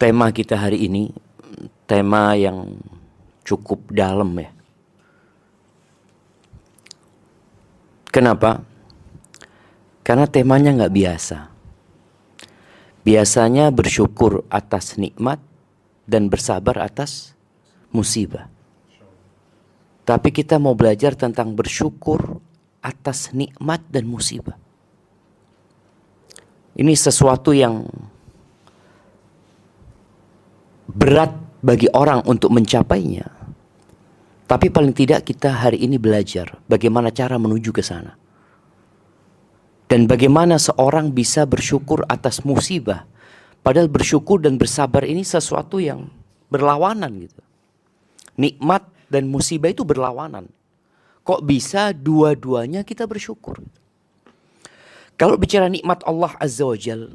tema kita hari ini tema yang cukup dalam ya. Kenapa? Karena temanya nggak biasa. Biasanya bersyukur atas nikmat dan bersabar atas musibah. Tapi kita mau belajar tentang bersyukur atas nikmat dan musibah. Ini sesuatu yang berat bagi orang untuk mencapainya. Tapi paling tidak kita hari ini belajar bagaimana cara menuju ke sana. Dan bagaimana seorang bisa bersyukur atas musibah. Padahal bersyukur dan bersabar ini sesuatu yang berlawanan gitu. Nikmat dan musibah itu berlawanan. Kok bisa dua-duanya kita bersyukur? Kalau bicara nikmat Allah Azza wa Jal,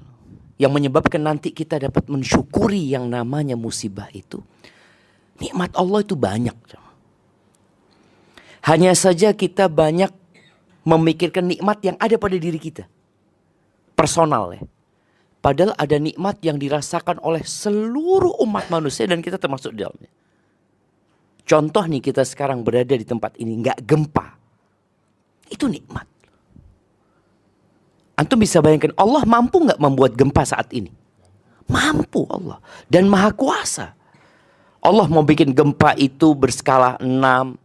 yang menyebabkan nanti kita dapat mensyukuri yang namanya musibah itu, nikmat Allah itu banyak. Hanya saja kita banyak memikirkan nikmat yang ada pada diri kita. Personal ya. Padahal ada nikmat yang dirasakan oleh seluruh umat manusia dan kita termasuk di dalamnya. Contoh nih kita sekarang berada di tempat ini nggak gempa. Itu nikmat. Antum bisa bayangkan Allah mampu nggak membuat gempa saat ini? Mampu Allah dan maha kuasa. Allah mau bikin gempa itu berskala 6,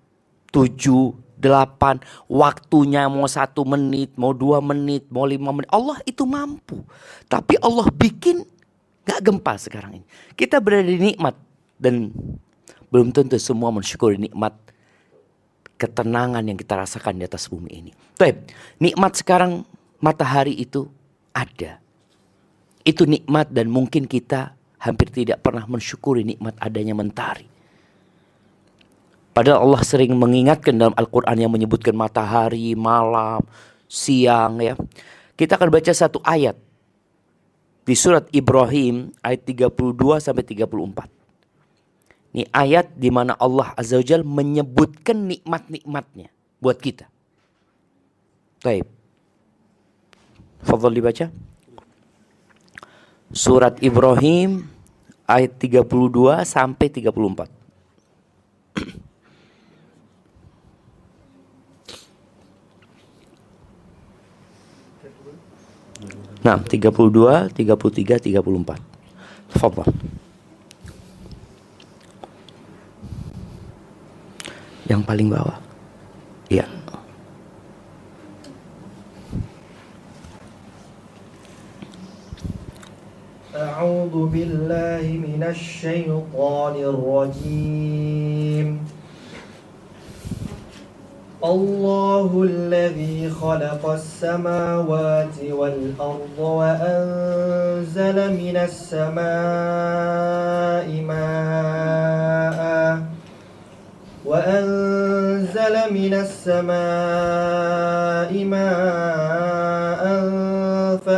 7, 8 waktunya mau satu menit, mau dua menit, mau lima menit. Allah itu mampu. Tapi Allah bikin gak gempa sekarang ini. Kita berada di nikmat dan belum tentu semua mensyukuri nikmat ketenangan yang kita rasakan di atas bumi ini. Baik, nikmat sekarang matahari itu ada. Itu nikmat dan mungkin kita hampir tidak pernah mensyukuri nikmat adanya mentari. Padahal Allah sering mengingatkan dalam Al-Quran yang menyebutkan matahari, malam, siang ya. Kita akan baca satu ayat di surat Ibrahim ayat 32 sampai 34. Ini ayat di mana Allah Azza wa menyebutkan nikmat-nikmatnya buat kita. Baik. Fadhal dibaca. Surat Ibrahim ayat 32 sampai 34. Nah, 32, 33, 34. Tafadhal. Yang paling bawah. من الشيطان الرجيم. الله الذي خلق السماوات والأرض وأنزل من السماء ماء وأنزل من السماء ماء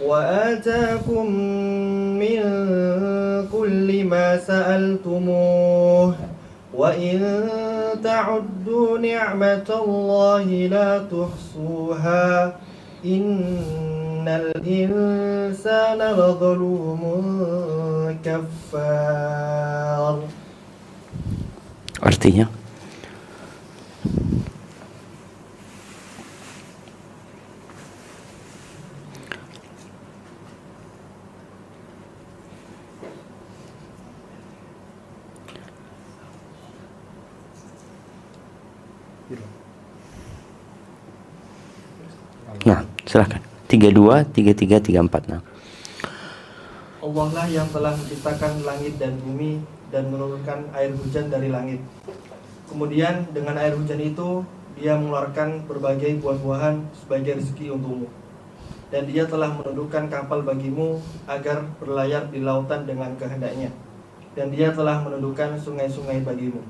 وآتاكم من كل ما سألتموه. وإن تعدوا نعمة الله لا تحصوها. إن الإنسان لظلوم كفار. Artinya silahkan. 32, 33, 34. Nah. Allah lah yang telah menciptakan langit dan bumi dan menurunkan air hujan dari langit. Kemudian dengan air hujan itu dia mengeluarkan berbagai buah-buahan sebagai rezeki untukmu. dan dia telah menundukkan kapal bagimu agar berlayar di lautan dengan kehendaknya dan dia telah menundukkan sungai-sungai bagimu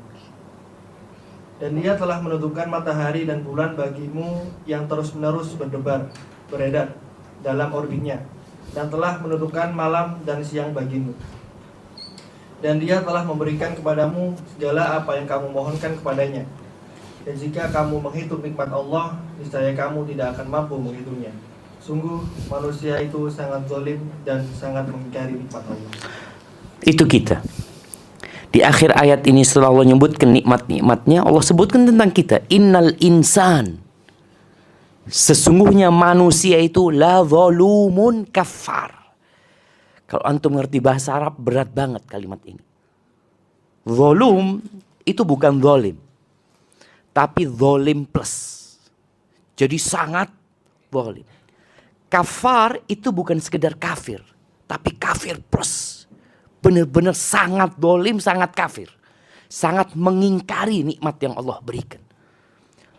dan dia telah menundukkan matahari dan bulan bagimu yang terus-menerus berdebar beredar dalam orbitnya dan telah menundukkan malam dan siang bagimu dan dia telah memberikan kepadamu segala apa yang kamu mohonkan kepadanya dan jika kamu menghitung nikmat Allah, niscaya kamu tidak akan mampu menghitungnya. Sungguh manusia itu sangat zalim dan sangat mengingkari nikmat Allah. Itu kita. Di akhir ayat ini setelah Allah menyebutkan nikmat-nikmatnya, Allah sebutkan tentang kita. Innal insan. Sesungguhnya manusia itu la volumun kafar. Kalau antum ngerti bahasa Arab berat banget kalimat ini. Volum itu bukan zolim tapi zolim plus. Jadi sangat zolim. Kafar itu bukan sekedar kafir, tapi kafir plus. Benar-benar sangat zolim, sangat kafir. Sangat mengingkari nikmat yang Allah berikan.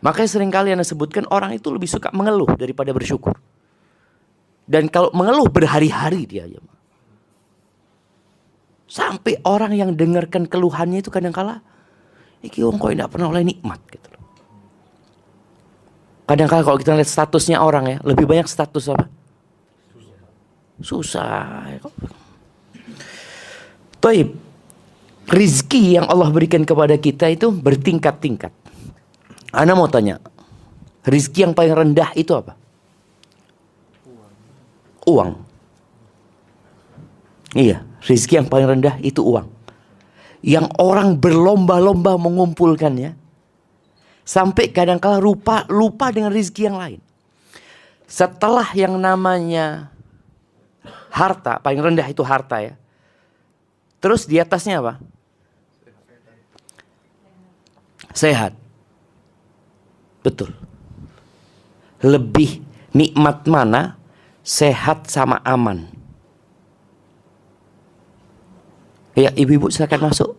Makanya sering kali anda sebutkan orang itu lebih suka mengeluh daripada bersyukur. Dan kalau mengeluh berhari-hari dia aja. Sampai orang yang dengarkan keluhannya itu kadang kala Iki wong kok tidak pernah oleh nikmat gitu loh. kadang kadang kalau kita lihat statusnya orang ya, lebih banyak status apa? Susah. Susah. Taib. Rizki yang Allah berikan kepada kita itu bertingkat-tingkat. Anda mau tanya, rizki yang paling rendah itu apa? Uang. Iya, rizki yang paling rendah itu uang yang orang berlomba-lomba mengumpulkannya sampai kadang-kala lupa lupa dengan rezeki yang lain. Setelah yang namanya harta, paling rendah itu harta ya. Terus di atasnya apa? Sehat. Betul. Lebih nikmat mana? Sehat sama aman. Ya, ibu-ibu silakan masuk.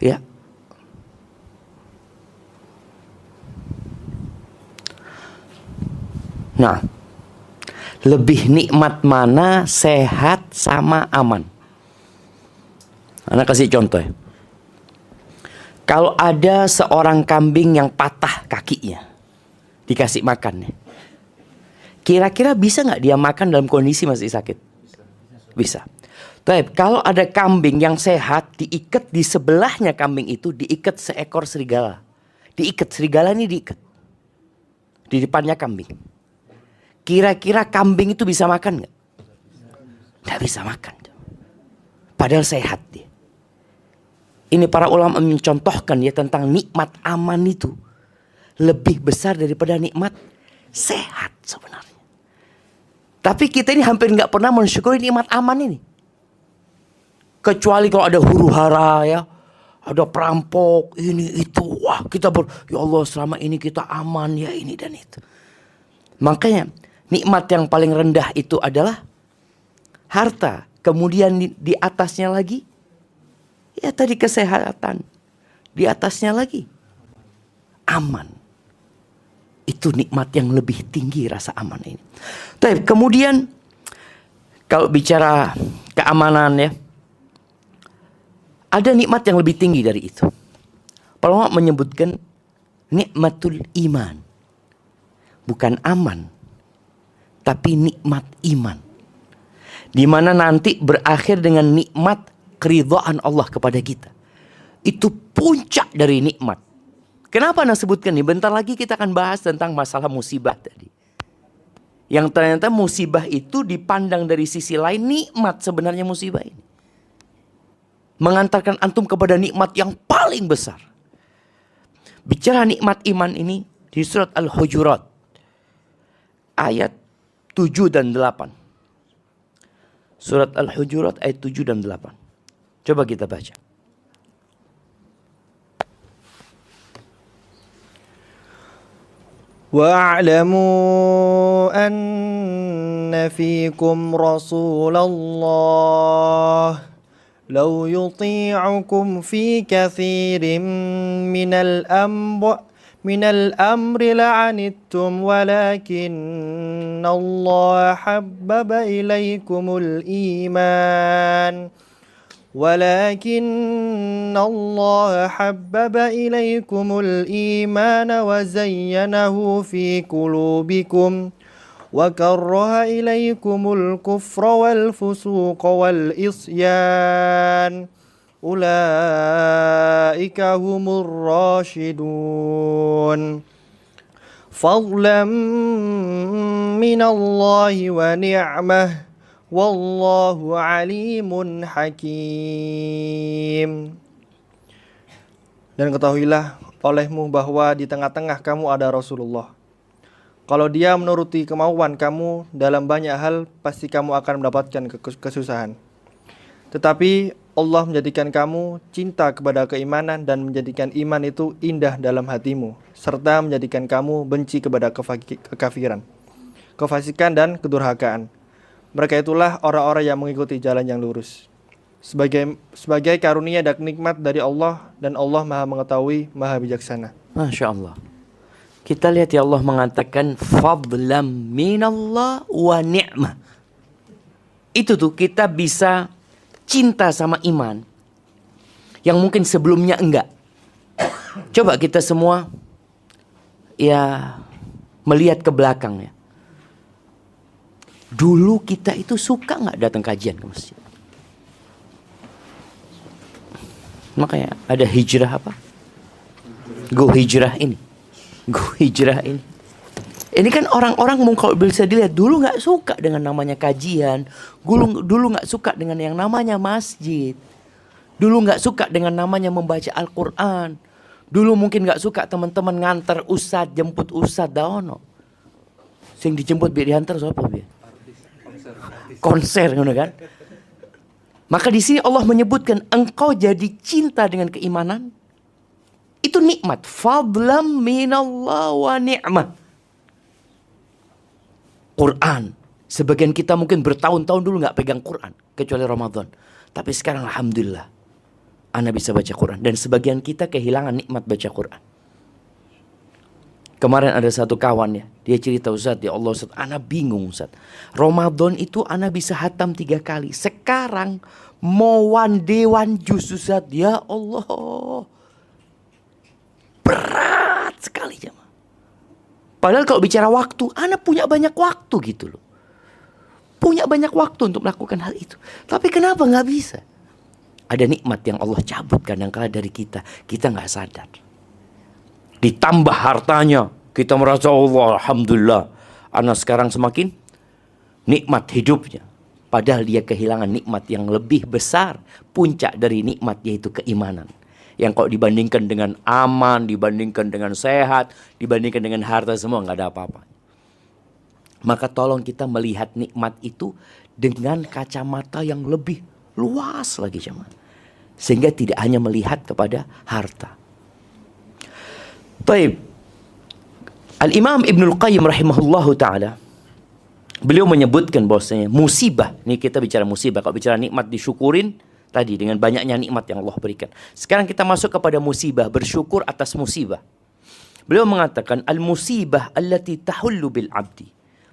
Ya. Nah, lebih nikmat mana sehat sama aman? Anak kasih contoh ya. Kalau ada seorang kambing yang patah kakinya, dikasih makan ya. Kira-kira bisa nggak dia makan dalam kondisi masih sakit? Bisa. Baik, kalau ada kambing yang sehat diikat di sebelahnya kambing itu diikat seekor serigala. Diikat serigala ini diikat. Di depannya kambing. Kira-kira kambing itu bisa makan nggak? Nggak bisa makan. Padahal sehat dia. Ini para ulama mencontohkan ya tentang nikmat aman itu lebih besar daripada nikmat sehat sebenarnya. Tapi kita ini hampir nggak pernah mensyukuri nikmat aman ini. Kecuali kalau ada huru hara ya. Ada perampok, ini itu. Wah kita ber, ya Allah selama ini kita aman ya ini dan itu. Makanya nikmat yang paling rendah itu adalah harta. Kemudian di, di atasnya lagi, ya tadi kesehatan. Di atasnya lagi, aman. Itu nikmat yang lebih tinggi rasa aman ini. Tapi kemudian kalau bicara keamanan ya, ada nikmat yang lebih tinggi dari itu. Para menyebutkan nikmatul iman. Bukan aman, tapi nikmat iman. Di mana nanti berakhir dengan nikmat keridhaan Allah kepada kita. Itu puncak dari nikmat. Kenapa Anda sebutkan ini? Bentar lagi kita akan bahas tentang masalah musibah tadi. Yang ternyata musibah itu dipandang dari sisi lain nikmat sebenarnya musibah ini mengantarkan antum kepada nikmat yang paling besar. Bicara nikmat iman ini di surat Al-Hujurat ayat 7 dan 8. Surat Al-Hujurat ayat 7 dan 8. Coba kita baca. وأعلموا أن فيكم رسول الله لو يطيعكم في كثير من الأمر من الأمر لعنتم ولكن الله حبب إليكم الإيمان ولكن الله حبب إليكم الإيمان وزينه في قلوبكم وكره إليكم الكفر والفسوق والإصيان. أولئك هم الراشدون. فضلا من الله ونعمة Wallahu alimun hakim. Dan ketahuilah olehmu bahwa di tengah-tengah kamu ada Rasulullah. Kalau dia menuruti kemauan kamu dalam banyak hal Pasti kamu akan mendapatkan kesusahan. Tetapi Allah menjadikan kamu cinta kepada keimanan dan menjadikan iman itu indah dalam hatimu, serta menjadikan kamu benci kepada kekafiran, kefasikan, dan kedurhakaan. Mereka itulah orang-orang yang mengikuti jalan yang lurus. Sebagai sebagai karunia dan nikmat dari Allah dan Allah Maha mengetahui, Maha bijaksana. Masya Allah. Kita lihat ya Allah mengatakan fadlam minallah wa ni'mah. Itu tuh kita bisa cinta sama iman yang mungkin sebelumnya enggak. Coba kita semua ya melihat ke belakang ya. Dulu kita itu suka nggak datang kajian ke masjid? Makanya ada hijrah apa? Go hijrah ini. Go hijrah ini. Ini kan orang-orang kalau bisa dilihat dulu nggak suka dengan namanya kajian, dulu dulu nggak suka dengan yang namanya masjid, dulu nggak suka dengan namanya membaca Al-Quran, dulu mungkin nggak suka teman-teman nganter usad jemput usad daono, sing dijemput biar diantar siapa biar? Konser, gitu kan? Maka di sini Allah menyebutkan engkau jadi cinta dengan keimanan. Itu nikmat. Fadlam minallah wa ni'mah. Quran. Sebagian kita mungkin bertahun-tahun dulu nggak pegang Quran. Kecuali Ramadan. Tapi sekarang Alhamdulillah. Anda bisa baca Quran. Dan sebagian kita kehilangan nikmat baca Quran. Kemarin ada satu kawan ya. Dia cerita Ustaz. Ya Allah Ustaz. Ana bingung Ustaz. Ramadan itu Ana bisa hatam tiga kali. Sekarang mau one day one jus Ustaz. Ya Allah. Berat sekali jemaah. Padahal kalau bicara waktu, anak punya banyak waktu gitu loh. Punya banyak waktu untuk melakukan hal itu. Tapi kenapa nggak bisa? Ada nikmat yang Allah cabut kadang-kala dari kita. Kita nggak sadar. Ditambah hartanya. Kita merasa Allah Alhamdulillah. Anak sekarang semakin nikmat hidupnya. Padahal dia kehilangan nikmat yang lebih besar. Puncak dari nikmat yaitu keimanan yang kok dibandingkan dengan aman, dibandingkan dengan sehat, dibandingkan dengan harta semua nggak ada apa-apa. Maka tolong kita melihat nikmat itu dengan kacamata yang lebih luas lagi cuman. Sehingga tidak hanya melihat kepada harta. Taib. Al-Imam Ibnul Qayyim rahimahullahu taala beliau menyebutkan bahwasanya musibah, ini kita bicara musibah, kalau bicara nikmat disyukurin, tadi dengan banyaknya nikmat yang Allah berikan. Sekarang kita masuk kepada musibah, bersyukur atas musibah. Beliau mengatakan al-musibah allati tahullu bil abdi.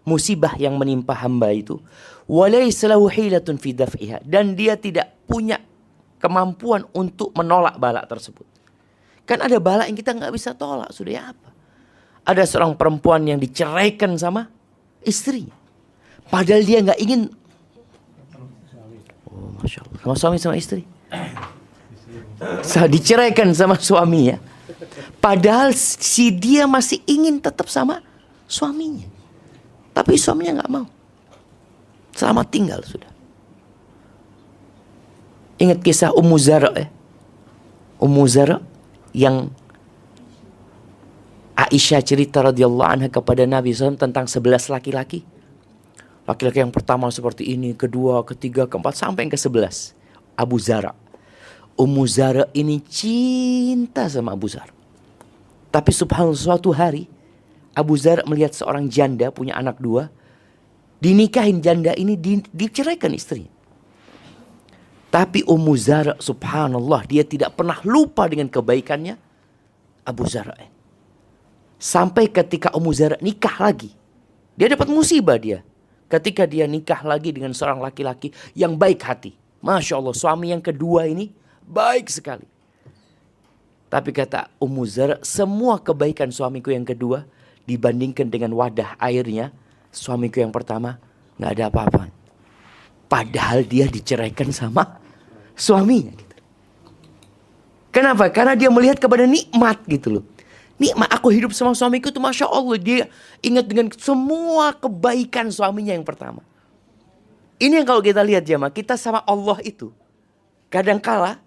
Musibah yang menimpa hamba itu walaysa lahu hilatun fi daf'iha dan dia tidak punya kemampuan untuk menolak bala tersebut. Kan ada bala yang kita nggak bisa tolak, sudah ya apa? Ada seorang perempuan yang diceraikan sama istri. Padahal dia nggak ingin Masya Allah. Sama suami sama istri. Diceraikan sama suami ya. Padahal si dia masih ingin tetap sama suaminya. Tapi suaminya nggak mau. Selamat tinggal sudah. Ingat kisah Ummu Zara ya. Ummu Zara yang Aisyah cerita radhiyallahu anha kepada Nabi SAW tentang sebelas laki-laki Laki-laki yang pertama seperti ini, kedua, ketiga, keempat, sampai yang ke sebelas. Abu Zara. Ummu Zara ini cinta sama Abu Zara. Tapi subhanallah suatu hari, Abu Zara melihat seorang janda punya anak dua. Dinikahin janda ini, di, diceraikan istrinya. Tapi Ummu Zara subhanallah dia tidak pernah lupa dengan kebaikannya Abu Zara. Sampai ketika Ummu Zara nikah lagi. Dia dapat musibah dia. Ketika dia nikah lagi dengan seorang laki-laki yang baik hati. Masya Allah suami yang kedua ini baik sekali. Tapi kata Ummu Zara, semua kebaikan suamiku yang kedua dibandingkan dengan wadah airnya suamiku yang pertama nggak ada apa-apa. Padahal dia diceraikan sama suaminya. Gitu. Kenapa? Karena dia melihat kepada nikmat gitu loh. Nikmat aku hidup sama suamiku itu Masya Allah. Dia ingat dengan semua kebaikan suaminya yang pertama. Ini yang kalau kita lihat jamaah, kita sama Allah itu. Kadangkala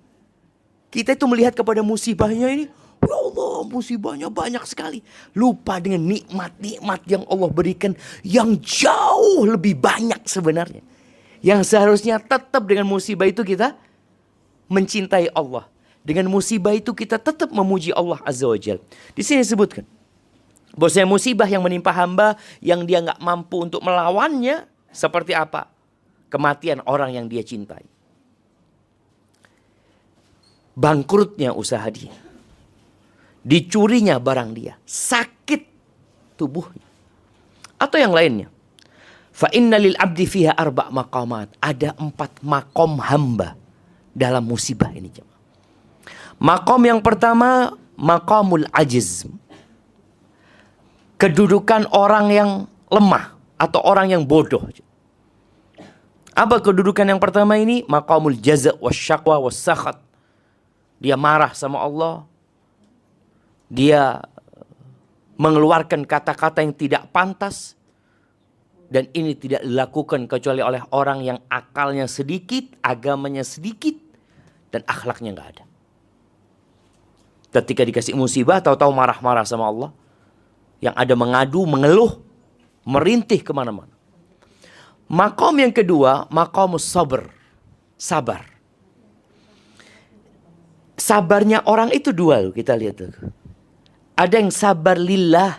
kita itu melihat kepada musibahnya ini, ya Allah musibahnya banyak sekali. Lupa dengan nikmat-nikmat yang Allah berikan yang jauh lebih banyak sebenarnya. Yang seharusnya tetap dengan musibah itu kita mencintai Allah. Dengan musibah itu kita tetap memuji Allah Azza wa Jal. Di sini disebutkan. Bahwasanya musibah yang menimpa hamba yang dia nggak mampu untuk melawannya seperti apa? Kematian orang yang dia cintai bangkrutnya usaha dia. Dicurinya barang dia, sakit tubuhnya. Atau yang lainnya. Fa inna lil abdi fiha arba maqamat. Ada empat makom hamba dalam musibah ini. Makom yang pertama, makomul ajiz. Kedudukan orang yang lemah atau orang yang bodoh. Apa kedudukan yang pertama ini? Makomul jaza wa syakwa wa sakhat dia marah sama Allah. Dia mengeluarkan kata-kata yang tidak pantas. Dan ini tidak dilakukan kecuali oleh orang yang akalnya sedikit, agamanya sedikit, dan akhlaknya nggak ada. Ketika dikasih musibah, tahu-tahu marah-marah sama Allah. Yang ada mengadu, mengeluh, merintih ke mana-mana. Makom yang kedua, makom sabar. Sabar. Sabarnya orang itu dua kita lihat tuh. Ada yang sabar lillah.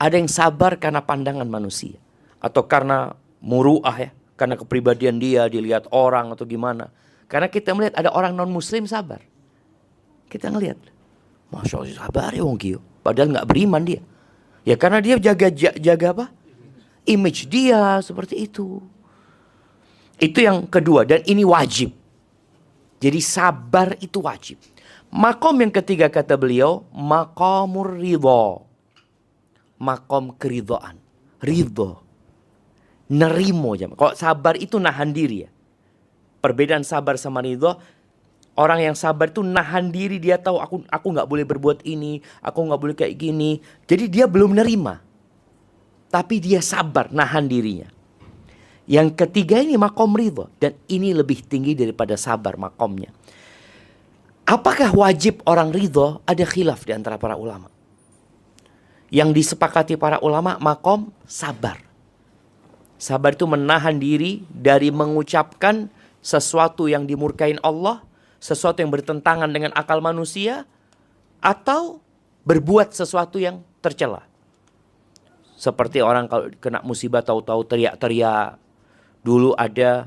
Ada yang sabar karena pandangan manusia. Atau karena muruah ya. Karena kepribadian dia dilihat orang atau gimana. Karena kita melihat ada orang non muslim sabar. Kita ngelihat. Masya Allah sabar ya Wong Kio. Padahal nggak beriman dia. Ya karena dia jaga jaga apa? Image dia seperti itu. Itu yang kedua dan ini wajib. Jadi sabar itu wajib. Makom yang ketiga kata beliau, makomur ridho. Makom keridhaan. Ridho. Nerimo. Kalau sabar itu nahan diri ya. Perbedaan sabar sama ridho, orang yang sabar itu nahan diri dia tahu aku aku nggak boleh berbuat ini, aku nggak boleh kayak gini. Jadi dia belum nerima. Tapi dia sabar nahan dirinya. Yang ketiga ini makom ridho. Dan ini lebih tinggi daripada sabar makomnya. Apakah wajib orang ridho? Ada khilaf di antara para ulama. Yang disepakati para ulama makom sabar. Sabar itu menahan diri dari mengucapkan sesuatu yang dimurkain Allah. Sesuatu yang bertentangan dengan akal manusia. Atau berbuat sesuatu yang tercela. Seperti orang kalau kena musibah tahu-tahu teriak-teriak Dulu ada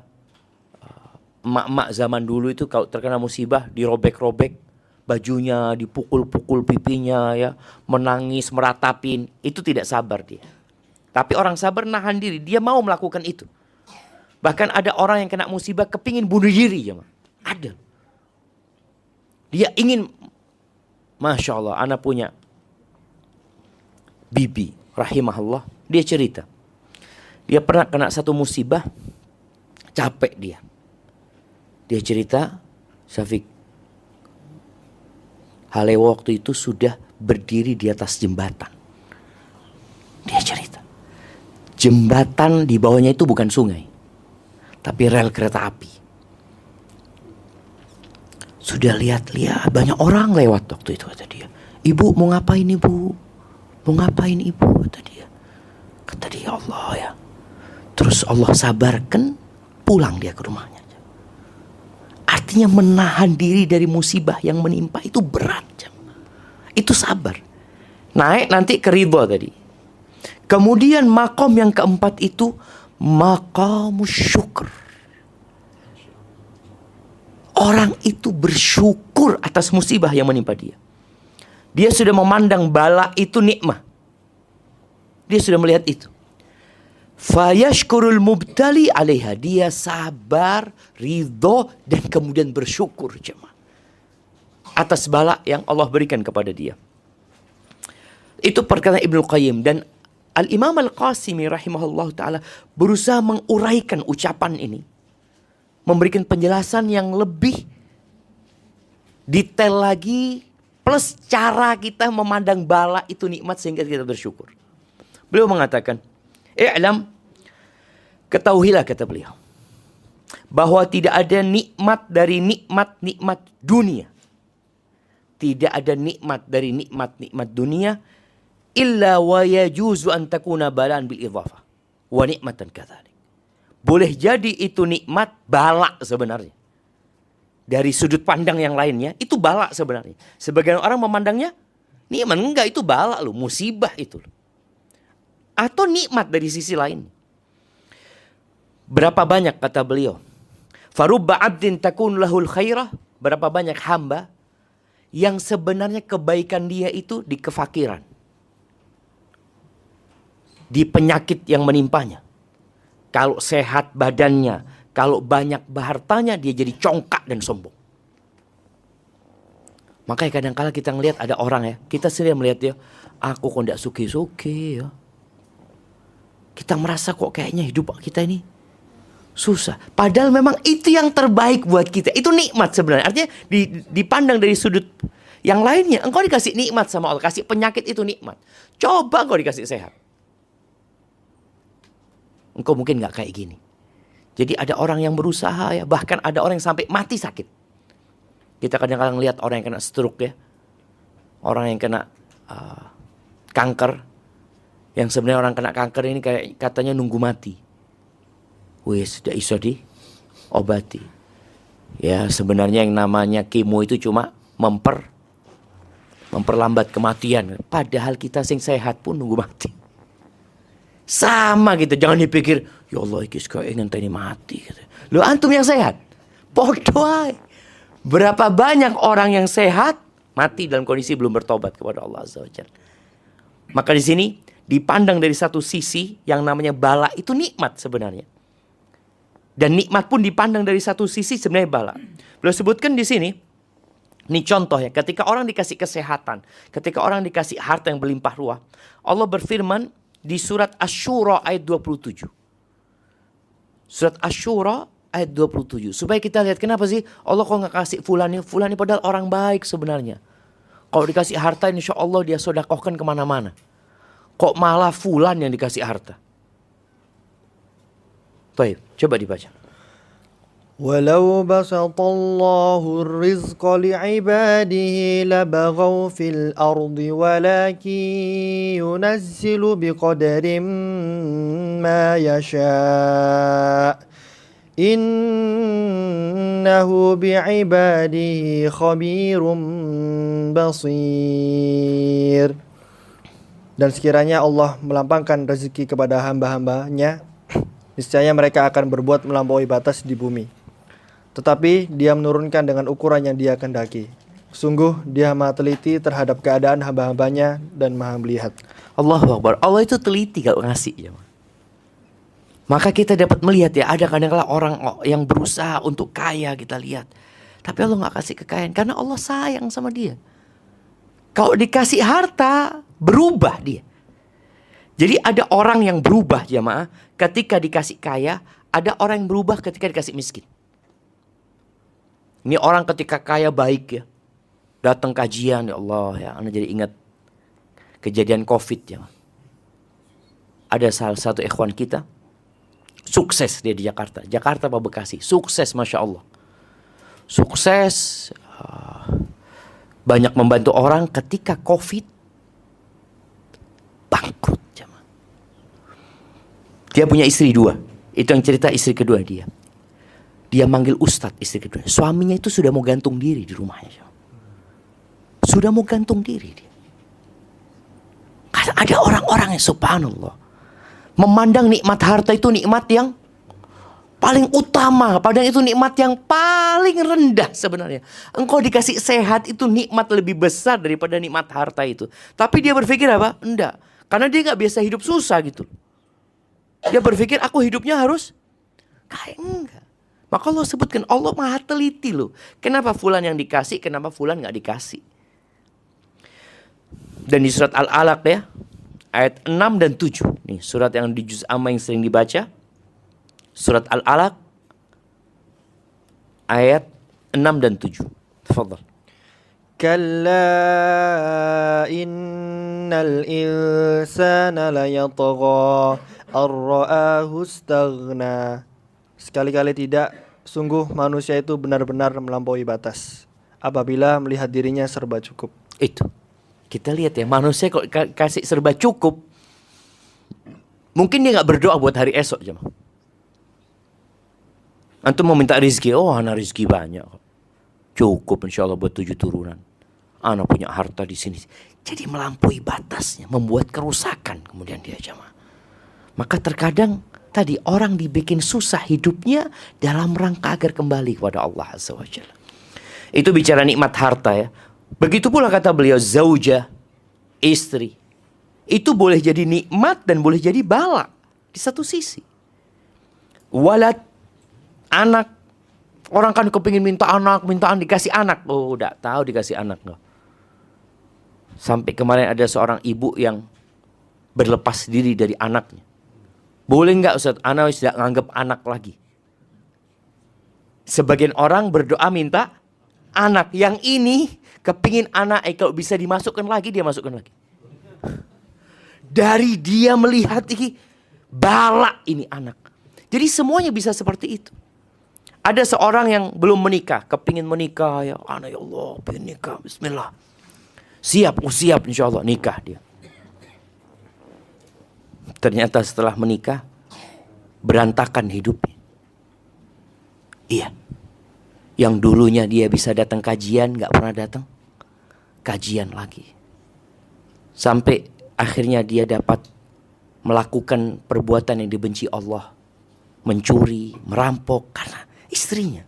uh, emak-emak zaman dulu itu kalau terkena musibah dirobek-robek bajunya, dipukul-pukul pipinya ya, menangis, meratapin, itu tidak sabar dia. Tapi orang sabar nahan diri, dia mau melakukan itu. Bahkan ada orang yang kena musibah kepingin bunuh diri ya, ada. Dia ingin, masya Allah, anak punya bibi, rahimahullah, dia cerita. Dia pernah kena satu musibah, capek dia. Dia cerita, Syafiq, Halewo waktu itu sudah berdiri di atas jembatan. Dia cerita. Jembatan di bawahnya itu bukan sungai. Tapi rel kereta api. Sudah lihat-lihat banyak orang lewat waktu itu kata dia. Ibu mau ngapain ibu? Mau ngapain ibu? Kata dia. Kata dia Allah ya. Terus Allah sabarkan pulang dia ke rumahnya. Artinya menahan diri dari musibah yang menimpa itu berat. Itu sabar. Naik nanti ke ridho tadi. Kemudian makom yang keempat itu makom syukur. Orang itu bersyukur atas musibah yang menimpa dia. Dia sudah memandang bala itu nikmah. Dia sudah melihat itu. Fayashkurul mubtali alaiha. Dia sabar, ridho, dan kemudian bersyukur jemaah. Atas bala yang Allah berikan kepada dia. Itu perkataan Ibnu Qayyim. Dan Al-Imam Al-Qasimi rahimahullah ta'ala berusaha menguraikan ucapan ini. Memberikan penjelasan yang lebih detail lagi plus cara kita memandang bala itu nikmat sehingga kita bersyukur. Beliau mengatakan, "I'lam ketahuilah kata beliau bahwa tidak ada nikmat dari nikmat-nikmat dunia. Tidak ada nikmat dari nikmat-nikmat dunia illa wa yajuzu an takuna balan bil idhafah wa nikmatan kadzalik. Boleh jadi itu nikmat bala sebenarnya dari sudut pandang yang lainnya itu bala sebenarnya. Sebagian orang memandangnya nikmat enggak itu bala loh, musibah itu. Atau nikmat dari sisi lain. Berapa banyak kata beliau? Farubba abdin takun lahul khairah. Berapa banyak hamba yang sebenarnya kebaikan dia itu di kefakiran. Di penyakit yang menimpanya. Kalau sehat badannya, kalau banyak hartanya dia jadi congkak dan sombong. Makanya kadang kala kita ngelihat ada orang ya, kita sendiri melihat dia, aku kok tidak suki-suki ya. Kita merasa kok kayaknya hidup kita ini susah. Padahal memang itu yang terbaik buat kita. Itu nikmat sebenarnya. Artinya dipandang dari sudut yang lainnya. Engkau dikasih nikmat sama Allah. Kasih penyakit itu nikmat. Coba engkau dikasih sehat. Engkau mungkin nggak kayak gini. Jadi ada orang yang berusaha ya, bahkan ada orang yang sampai mati sakit. Kita kadang-kadang lihat orang yang kena stroke ya, orang yang kena uh, kanker, yang sebenarnya orang kena kanker ini kayak katanya nunggu mati. Wis, sudah iso di obati. Ya sebenarnya yang namanya kemo itu cuma memper memperlambat kematian. Padahal kita sing sehat pun nunggu mati. Sama gitu, jangan dipikir, ya Allah iki ingin tadi mati. Gitu. Lu antum yang sehat, podo Berapa banyak orang yang sehat mati dalam kondisi belum bertobat kepada Allah Azza Maka di sini dipandang dari satu sisi yang namanya bala itu nikmat sebenarnya. Dan nikmat pun dipandang dari satu sisi sebenarnya bala. Beliau sebutkan di sini, ini contoh ya, ketika orang dikasih kesehatan, ketika orang dikasih harta yang berlimpah ruah, Allah berfirman, di surat Ash-Shura ayat 27. Surat Ash-Shura ayat 27. Supaya kita lihat kenapa sih Allah kok nggak kasih fulan ini. Fulan ini padahal orang baik sebenarnya. Kalau dikasih harta insya Allah dia sodakohkan ke mana-mana. Kok malah fulan yang dikasih harta. Baik, coba dibaca. ولو بسط الله الرزق لعباده لبغوا في الأرض ولكن ينزل بقدر ما يشاء إنه بعباده خبير بصير Dan sekiranya Allah melampangkan rezeki kepada hamba-hambanya, niscaya mereka akan berbuat melampaui batas di bumi. Tetapi dia menurunkan dengan ukuran yang dia kendaki. Sungguh dia maha teliti terhadap keadaan hamba-hambanya dan maha melihat. Allahu Akbar. Allah itu teliti kalau ngasih ya. Maka kita dapat melihat ya ada kadang-kala orang yang berusaha untuk kaya kita lihat. Tapi Allah nggak kasih kekayaan karena Allah sayang sama dia. Kalau dikasih harta berubah dia. Jadi ada orang yang berubah jamaah ketika dikasih kaya, ada orang yang berubah ketika dikasih miskin. Ini orang ketika kaya baik ya. Datang kajian ya Allah ya. Anda jadi ingat kejadian covid ya. Ada salah satu ikhwan kita. Sukses dia di Jakarta. Jakarta apa Bekasi. Sukses Masya Allah. Sukses. Uh, banyak membantu orang ketika covid. Bangkrut. Dia punya istri dua. Itu yang cerita istri kedua dia. Dia manggil ustadz istri kedua. Suaminya itu sudah mau gantung diri di rumahnya. Sudah mau gantung diri dia. Karena ada orang-orang yang subhanallah. Memandang nikmat harta itu nikmat yang paling utama. Padahal itu nikmat yang paling rendah sebenarnya. Engkau dikasih sehat itu nikmat lebih besar daripada nikmat harta itu. Tapi dia berpikir apa? Enggak. Karena dia nggak biasa hidup susah gitu. Dia berpikir aku hidupnya harus kayak enggak. Maka Allah sebutkan Allah maha teliti loh. Kenapa fulan yang dikasih, kenapa fulan nggak dikasih. Dan di surat Al-Alaq ya, ayat 6 dan 7. Nih, surat yang di juz amma yang sering dibaca. Surat Al-Alaq ayat 6 dan 7. Tafadhal. Kalla innal insana layatgha ar-ra'ahu istaghna Sekali-kali tidak, sungguh manusia itu benar-benar melampaui batas apabila melihat dirinya serba cukup. Itu. Kita lihat ya, manusia kok kasih serba cukup. Mungkin dia nggak berdoa buat hari esok jemaah. Antum mau minta rezeki, oh anak rezeki banyak. Cukup insya Allah buat tujuh turunan. Anak punya harta di sini. Jadi melampaui batasnya, membuat kerusakan kemudian dia jemaah. Maka terkadang tadi orang dibikin susah hidupnya dalam rangka agar kembali kepada Allah Azza wa Jalla. Itu bicara nikmat harta ya. Begitu pula kata beliau zauja, istri. Itu boleh jadi nikmat dan boleh jadi bala di satu sisi. Walad, anak. Orang kan kepingin minta anak, minta anak, dikasih anak. Oh udah tahu dikasih anak. Loh. Sampai kemarin ada seorang ibu yang berlepas diri dari anaknya. Boleh nggak Ustaz? Anak tidak nganggap anak lagi. Sebagian orang berdoa minta anak. Yang ini kepingin anak eh kalau bisa dimasukkan lagi dia masukkan lagi. Dari dia melihat ini bala ini anak. Jadi semuanya bisa seperti itu. Ada seorang yang belum menikah, kepingin menikah ya anak ya Allah, pengen Bismillah. Siap, oh siap insya Allah nikah dia. Ternyata setelah menikah berantakan hidupnya. Iya. Yang dulunya dia bisa datang kajian nggak pernah datang. Kajian lagi. Sampai akhirnya dia dapat melakukan perbuatan yang dibenci Allah. Mencuri, merampok karena istrinya.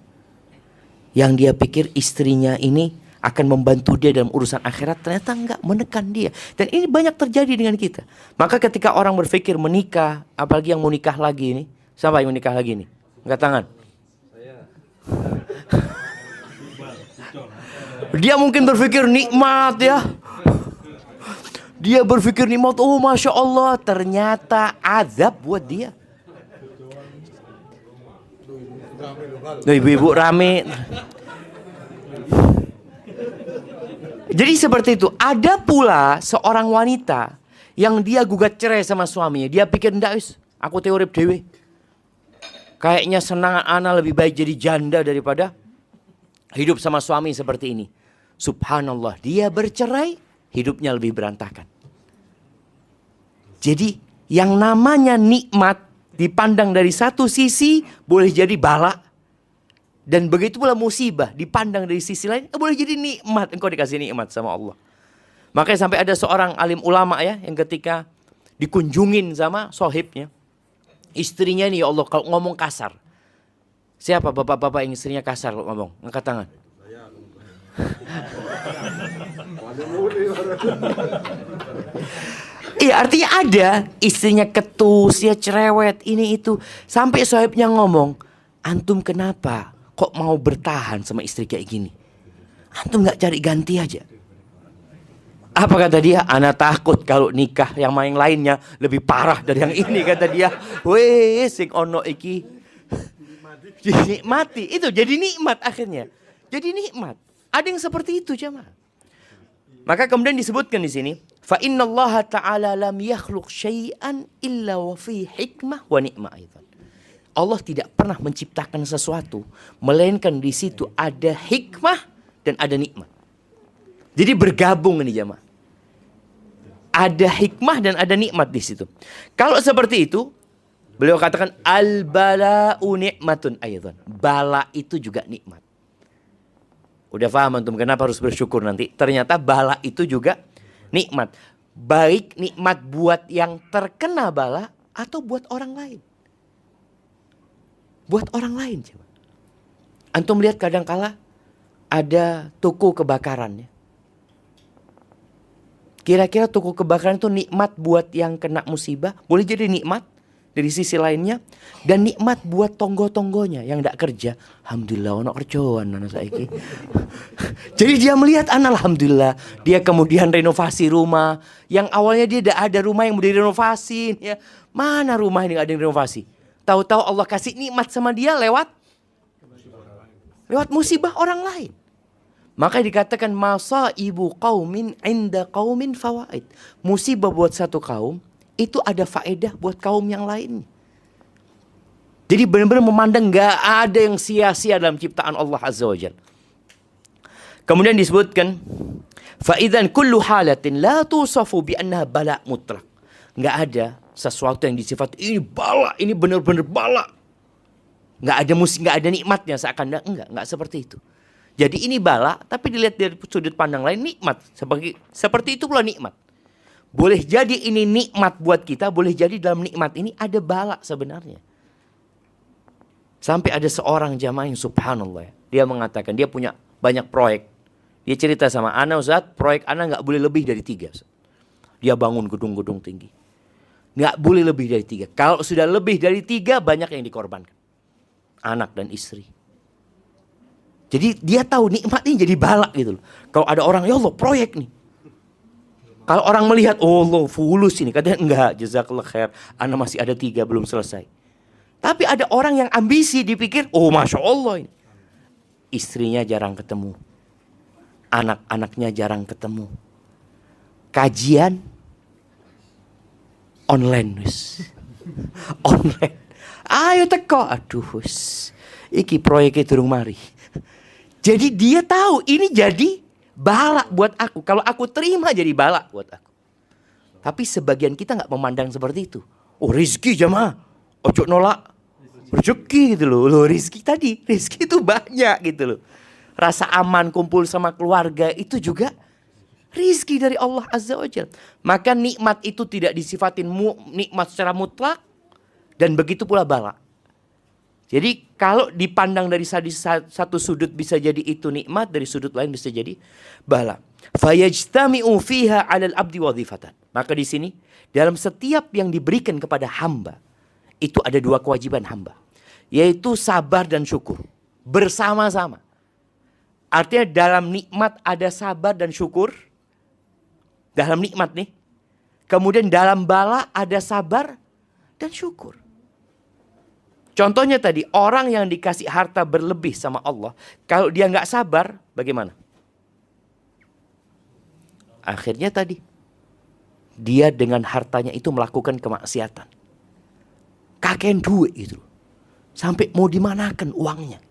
Yang dia pikir istrinya ini akan membantu dia dalam urusan akhirat ternyata enggak menekan dia. Dan ini banyak terjadi dengan kita. Maka ketika orang berpikir menikah apalagi yang mau nikah lagi ini siapa yang menikah lagi ini? Enggak tangan. Dia mungkin berpikir nikmat ya. Dia berpikir nikmat oh masya Allah ternyata azab buat dia. Ibu-ibu rame Jadi seperti itu. Ada pula seorang wanita yang dia gugat cerai sama suaminya. Dia pikir ndak wis, aku teori dewe. Kayaknya senang anak lebih baik jadi janda daripada hidup sama suami seperti ini. Subhanallah, dia bercerai, hidupnya lebih berantakan. Jadi yang namanya nikmat dipandang dari satu sisi boleh jadi bala dan begitu pula musibah dipandang dari sisi lain eh, boleh jadi nikmat engkau dikasih nikmat sama Allah. Makanya sampai ada seorang alim ulama ya yang ketika dikunjungin sama sohibnya. Istrinya nih ya Allah kalau ngomong kasar. Siapa bapak-bapak yang istrinya kasar kalau ngomong? Angkat tangan. Iya artinya ada istrinya ketus, ya cerewet, ini itu. Sampai sohibnya ngomong, antum kenapa kok mau bertahan sama istri kayak gini? Antum nggak cari ganti aja. Apa kata dia? Anak takut kalau nikah yang main lainnya lebih parah dari yang ini kata dia. Weh, sing ono iki. Jadi mati. Itu jadi nikmat akhirnya. Jadi nikmat. Ada yang seperti itu jemaah. Maka kemudian disebutkan di sini, fa innallaha ta'ala lam yakhluq syai'an illa wa fi hikmah wa ni'mah itu. Allah tidak pernah menciptakan sesuatu melainkan di situ ada hikmah dan ada nikmat. Jadi bergabung ini jemaah. Ada hikmah dan ada nikmat di situ. Kalau seperti itu, beliau katakan al bala'u nikmatun ayatan. Bala itu juga nikmat. Udah paham antum kenapa harus bersyukur nanti? Ternyata bala itu juga nikmat. Baik nikmat buat yang terkena bala atau buat orang lain. Buat orang lain. Coba. Antum lihat kadang-kala ada toko kebakaran ya. Kira-kira toko kebakaran itu nikmat buat yang kena musibah, boleh jadi nikmat dari sisi lainnya dan nikmat buat tonggo-tonggonya yang tidak kerja. Alhamdulillah anak kerjaan anak saiki. jadi dia melihat anak alhamdulillah dia kemudian renovasi rumah yang awalnya dia tidak ada rumah yang mau direnovasi ya. Mana rumah ini ada yang renovasi? Tahu-tahu Allah kasih nikmat sama dia lewat lewat musibah orang lain. Maka dikatakan masa ibu kaumin inda kaumin fawaid. Musibah buat satu kaum itu ada faedah buat kaum yang lain. Jadi benar-benar memandang nggak ada yang sia-sia dalam ciptaan Allah Azza wa. Kemudian disebutkan faidan kullu halatin la tusafu bi annaha bala mutlak. Nggak ada sesuatu yang disifat ini bala, ini benar-benar bala. Nggak ada musik, nggak ada nikmatnya seakan enggak, enggak seperti itu. Jadi ini bala, tapi dilihat dari sudut pandang lain nikmat. Seperti seperti itu pula nikmat. Boleh jadi ini nikmat buat kita, boleh jadi dalam nikmat ini ada bala sebenarnya. Sampai ada seorang jamaah yang subhanallah. Dia mengatakan dia punya banyak proyek. Dia cerita sama Ana Ustaz, proyek Ana nggak boleh lebih dari tiga. Dia bangun gedung-gedung tinggi. Nggak boleh lebih dari tiga. Kalau sudah lebih dari tiga, banyak yang dikorbankan. Anak dan istri. Jadi dia tahu nikmat ini jadi balak gitu loh. Kalau ada orang, ya Allah proyek nih. Kalau orang melihat, oh Allah fulus ini. Katanya enggak, jazakallah khair. Anda masih ada tiga, belum selesai. Tapi ada orang yang ambisi dipikir, oh Masya Allah ini. Istrinya jarang ketemu. Anak-anaknya jarang ketemu. Kajian online wis. online. Ayo teko. Aduh wis. Iki proyeknya turun mari. Jadi dia tahu ini jadi balak buat aku. Kalau aku terima jadi balak buat aku. Tapi sebagian kita nggak memandang seperti itu. Oh rizki jamaah. Ojo nolak. Rezeki gitu loh. Loh rizki tadi. Rizki itu banyak gitu loh. Rasa aman kumpul sama keluarga itu juga rizki dari Allah Azza wa Jal. Maka nikmat itu tidak disifatin mu, nikmat secara mutlak. Dan begitu pula balak. Jadi kalau dipandang dari satu sudut bisa jadi itu nikmat, dari sudut lain bisa jadi bala. Fayajtami'u fiha 'alal abdi wadhifatan. Maka di sini dalam setiap yang diberikan kepada hamba itu ada dua kewajiban hamba, yaitu sabar dan syukur bersama-sama. Artinya dalam nikmat ada sabar dan syukur. Dalam nikmat nih. Kemudian dalam bala ada sabar dan syukur. Contohnya tadi orang yang dikasih harta berlebih sama Allah, kalau dia nggak sabar, bagaimana? Akhirnya tadi dia dengan hartanya itu melakukan kemaksiatan. Kakek duit itu. Sampai mau dimanakan uangnya.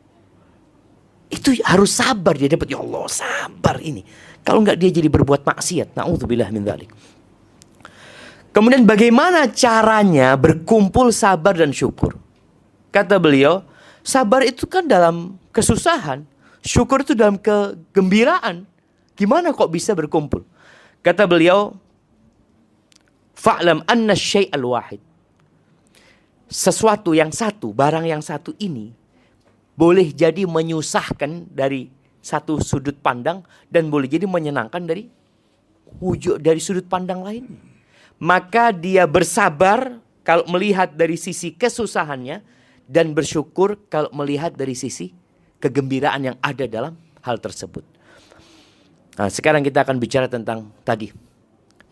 Itu harus sabar dia dapat ya Allah sabar ini. Kalau nggak dia jadi berbuat maksiat. Nauzubillah min dzalik. Kemudian bagaimana caranya berkumpul sabar dan syukur? Kata beliau, sabar itu kan dalam kesusahan, syukur itu dalam kegembiraan. Gimana kok bisa berkumpul? Kata beliau, fa'lam anna syai'al wahid. Sesuatu yang satu, barang yang satu ini boleh jadi menyusahkan dari satu sudut pandang dan boleh jadi menyenangkan dari wujud dari sudut pandang lain. Maka dia bersabar kalau melihat dari sisi kesusahannya dan bersyukur kalau melihat dari sisi kegembiraan yang ada dalam hal tersebut. Nah, sekarang kita akan bicara tentang tadi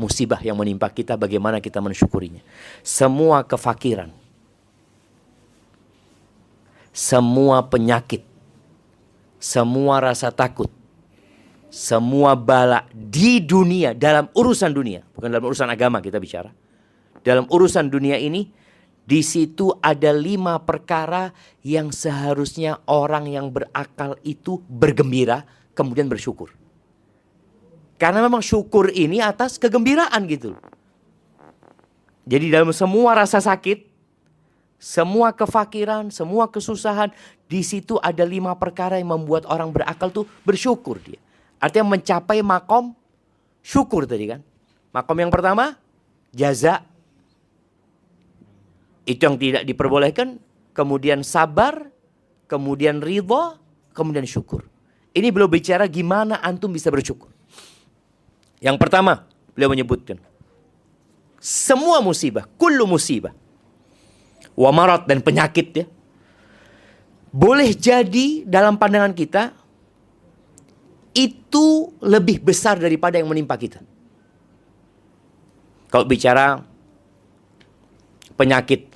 musibah yang menimpa kita bagaimana kita mensyukurinya. Semua kefakiran, semua penyakit, semua rasa takut, semua bala di dunia dalam urusan dunia, bukan dalam urusan agama kita bicara. Dalam urusan dunia ini di situ ada lima perkara yang seharusnya orang yang berakal itu bergembira, kemudian bersyukur. Karena memang syukur ini atas kegembiraan gitu. Jadi dalam semua rasa sakit, semua kefakiran, semua kesusahan, di situ ada lima perkara yang membuat orang berakal tuh bersyukur dia. Artinya mencapai makom syukur tadi kan. Makom yang pertama, jaza itu yang tidak diperbolehkan kemudian sabar, kemudian ridho, kemudian syukur. Ini belum bicara gimana antum bisa bersyukur. Yang pertama, beliau menyebutkan semua musibah, kullu musibah. Wamarat dan penyakit ya. Boleh jadi dalam pandangan kita itu lebih besar daripada yang menimpa kita. Kalau bicara penyakit,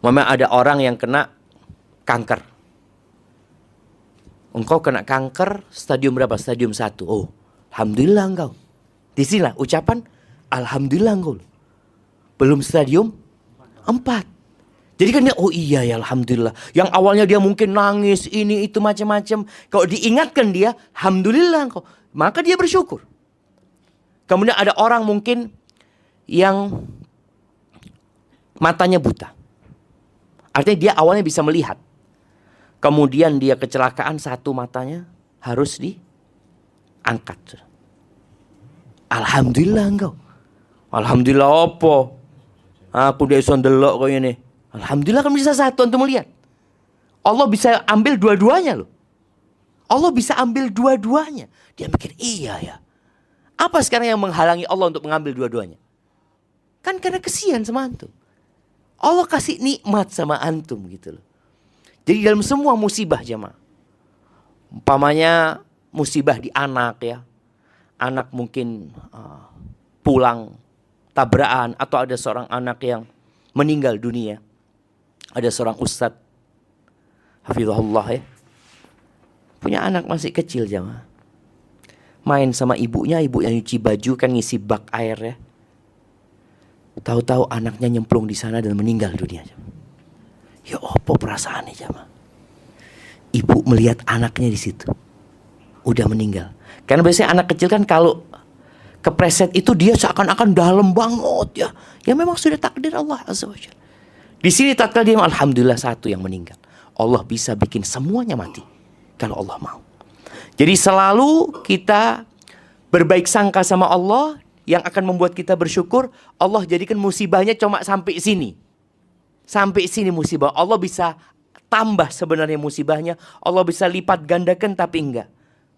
memang ada orang yang kena kanker. Engkau kena kanker stadium berapa? Stadium 1. Oh, alhamdulillah engkau. Di sinilah ucapan Alhamdulillah engkau. Belum stadium 4. Jadi kan dia, oh iya ya Alhamdulillah. Yang awalnya dia mungkin nangis, ini itu macam-macam. Kalau diingatkan dia, Alhamdulillah engkau. Maka dia bersyukur. Kemudian ada orang mungkin yang matanya buta. Artinya dia awalnya bisa melihat. Kemudian dia kecelakaan satu matanya harus diangkat. Alhamdulillah engkau. Alhamdulillah apa? Aku dia iso ndelok kau ini. Alhamdulillah kan bisa satu untuk melihat. Allah bisa ambil dua-duanya loh. Allah bisa ambil dua-duanya. Dia mikir, iya ya. Apa sekarang yang menghalangi Allah untuk mengambil dua-duanya? Kan karena kesian sama antum. Allah kasih nikmat sama antum gitu loh. Jadi dalam semua musibah jemaah. Umpamanya musibah di anak ya. Anak mungkin uh, pulang tabrakan atau ada seorang anak yang meninggal dunia. Ada seorang ustadz Hafizahullah ya. Punya anak masih kecil jamaah. Main sama ibunya, ibu yang nyuci baju kan ngisi bak air ya. Tahu-tahu anaknya nyemplung di sana dan meninggal dunia. Jamaah. Ya apa perasaannya jamaah. Ibu melihat anaknya di situ. Udah meninggal. Karena biasanya anak kecil kan kalau kepreset itu dia seakan-akan dalam banget ya. Ya memang sudah takdir Allah Azza wa Di sini tatkala dia alhamdulillah satu yang meninggal. Allah bisa bikin semuanya mati kalau Allah mau. Jadi selalu kita berbaik sangka sama Allah yang akan membuat kita bersyukur. Allah jadikan musibahnya cuma sampai sini. Sampai sini musibah. Allah bisa tambah sebenarnya musibahnya. Allah bisa lipat gandakan tapi enggak.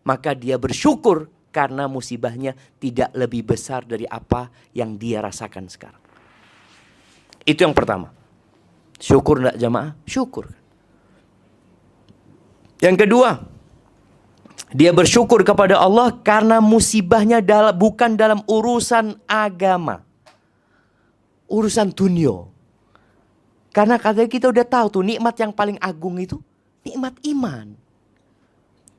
Maka dia bersyukur karena musibahnya tidak lebih besar dari apa yang dia rasakan sekarang. Itu yang pertama. Syukur enggak jamaah? Syukur. Yang kedua, dia bersyukur kepada Allah karena musibahnya dalam, bukan dalam urusan agama. Urusan dunia. Karena katanya kita udah tahu tuh nikmat yang paling agung itu nikmat iman.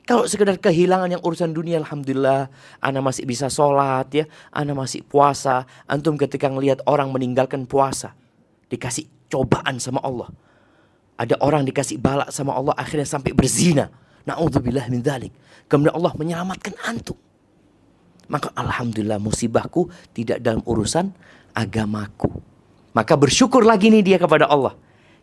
Kalau sekedar kehilangan yang urusan dunia, Alhamdulillah, Anda masih bisa sholat ya, Anda masih puasa. Antum ketika ngelihat orang meninggalkan puasa, dikasih cobaan sama Allah. Ada orang dikasih balak sama Allah, akhirnya sampai berzina. Na'udzubillah min dhalik. Kemudian Allah menyelamatkan antum. Maka Alhamdulillah musibahku tidak dalam urusan agamaku. Maka bersyukur lagi nih dia kepada Allah.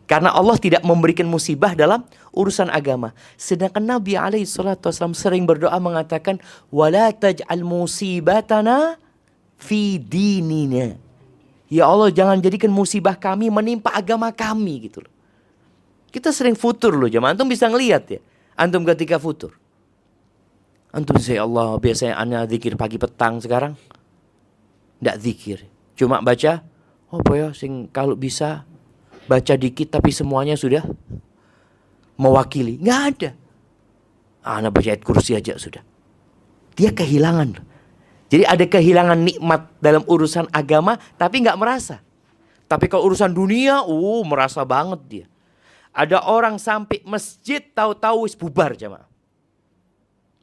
Karena Allah tidak memberikan musibah dalam urusan agama. Sedangkan Nabi alaihi salatu wasallam sering berdoa mengatakan wala taj'al musibatana fi dinina. Ya Allah jangan jadikan musibah kami menimpa agama kami gitu loh. Kita sering futur loh jemaah. Antum bisa ngelihat ya. Antum ketika futur. Antum saya Allah biasanya anda zikir pagi petang sekarang. Tidak zikir. Cuma baca. Oh ya sing kalau bisa baca dikit tapi semuanya sudah mewakili. Nggak ada. Ah, anak baca ayat kursi aja sudah. Dia kehilangan. Jadi ada kehilangan nikmat dalam urusan agama tapi nggak merasa. Tapi kalau urusan dunia, uh merasa banget dia. Ada orang sampai masjid tahu-tahu wis bubar jamaah.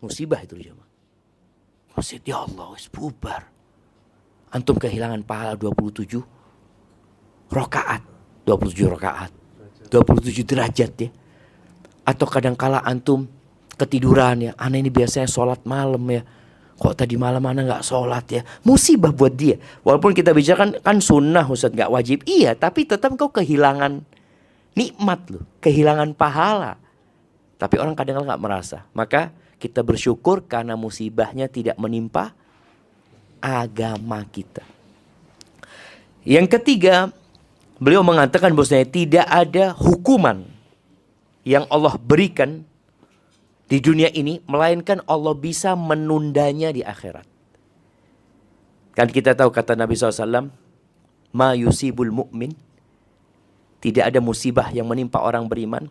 Musibah itu jamaah. Masjid ya Allah wis bubar. Antum kehilangan pahala 27 rokaat. 27 rakaat. 27 derajat ya. Atau kadang-kala antum ketiduran ya. Aneh ini biasanya sholat malam ya. Kok tadi malam anak nggak sholat ya? Musibah buat dia. Walaupun kita bicara kan, sunnah Ustaz nggak wajib. Iya, tapi tetap kau kehilangan nikmat loh, kehilangan pahala. Tapi orang kadang kadang nggak merasa. Maka kita bersyukur karena musibahnya tidak menimpa agama kita. Yang ketiga, beliau mengatakan bahwasanya tidak ada hukuman yang Allah berikan di dunia ini melainkan Allah bisa menundanya di akhirat. Kan kita tahu kata Nabi SAW, ma yusibul mu'min, tidak ada musibah yang menimpa orang beriman,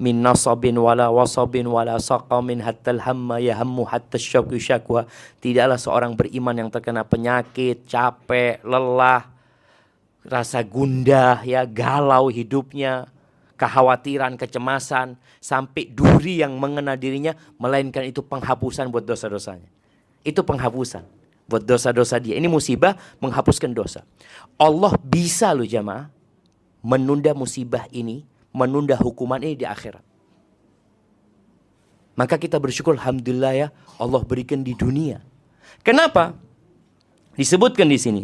min nasabin wala wasabin wala saqamin hatta hamma yahammu hatta syakwa. Tidaklah seorang beriman yang terkena penyakit, capek, lelah, rasa gundah, ya galau hidupnya, kekhawatiran, kecemasan, sampai duri yang mengena dirinya, melainkan itu penghapusan buat dosa-dosanya. Itu penghapusan buat dosa-dosa dia. Ini musibah menghapuskan dosa. Allah bisa loh jamaah menunda musibah ini, menunda hukuman ini di akhirat. Maka kita bersyukur Alhamdulillah ya Allah berikan di dunia. Kenapa? Disebutkan di sini.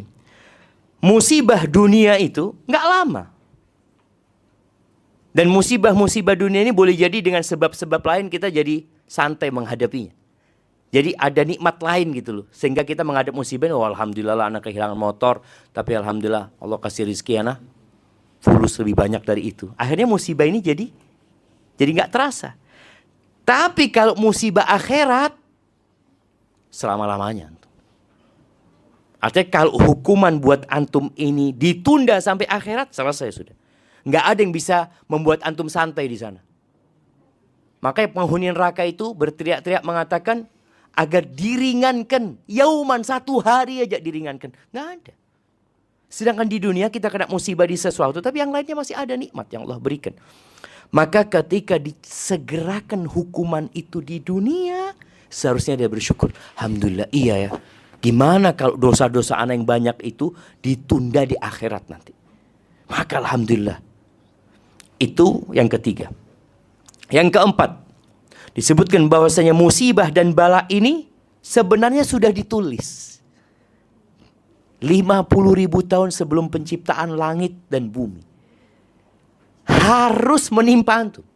Musibah dunia itu nggak lama. Dan musibah-musibah dunia ini boleh jadi dengan sebab-sebab lain kita jadi santai menghadapinya. Jadi ada nikmat lain gitu loh. Sehingga kita menghadap musibah, oh Alhamdulillah lah anak kehilangan motor. Tapi Alhamdulillah Allah kasih rezeki anak. Fulus lebih banyak dari itu. Akhirnya musibah ini jadi jadi nggak terasa. Tapi kalau musibah akhirat, selama-lamanya. Artinya kalau hukuman buat antum ini ditunda sampai akhirat, selesai sudah nggak ada yang bisa membuat antum santai di sana. Makanya penghuni neraka itu berteriak-teriak mengatakan agar diringankan. Yauman satu hari aja diringankan. Nggak ada. Sedangkan di dunia kita kena musibah di sesuatu. Tapi yang lainnya masih ada nikmat yang Allah berikan. Maka ketika disegerakan hukuman itu di dunia. Seharusnya dia bersyukur. Alhamdulillah iya ya. Gimana kalau dosa-dosa anak yang banyak itu ditunda di akhirat nanti. Maka Alhamdulillah. Itu yang ketiga. Yang keempat, disebutkan bahwasanya musibah dan bala ini sebenarnya sudah ditulis. 50 ribu tahun sebelum penciptaan langit dan bumi. Harus menimpa antum.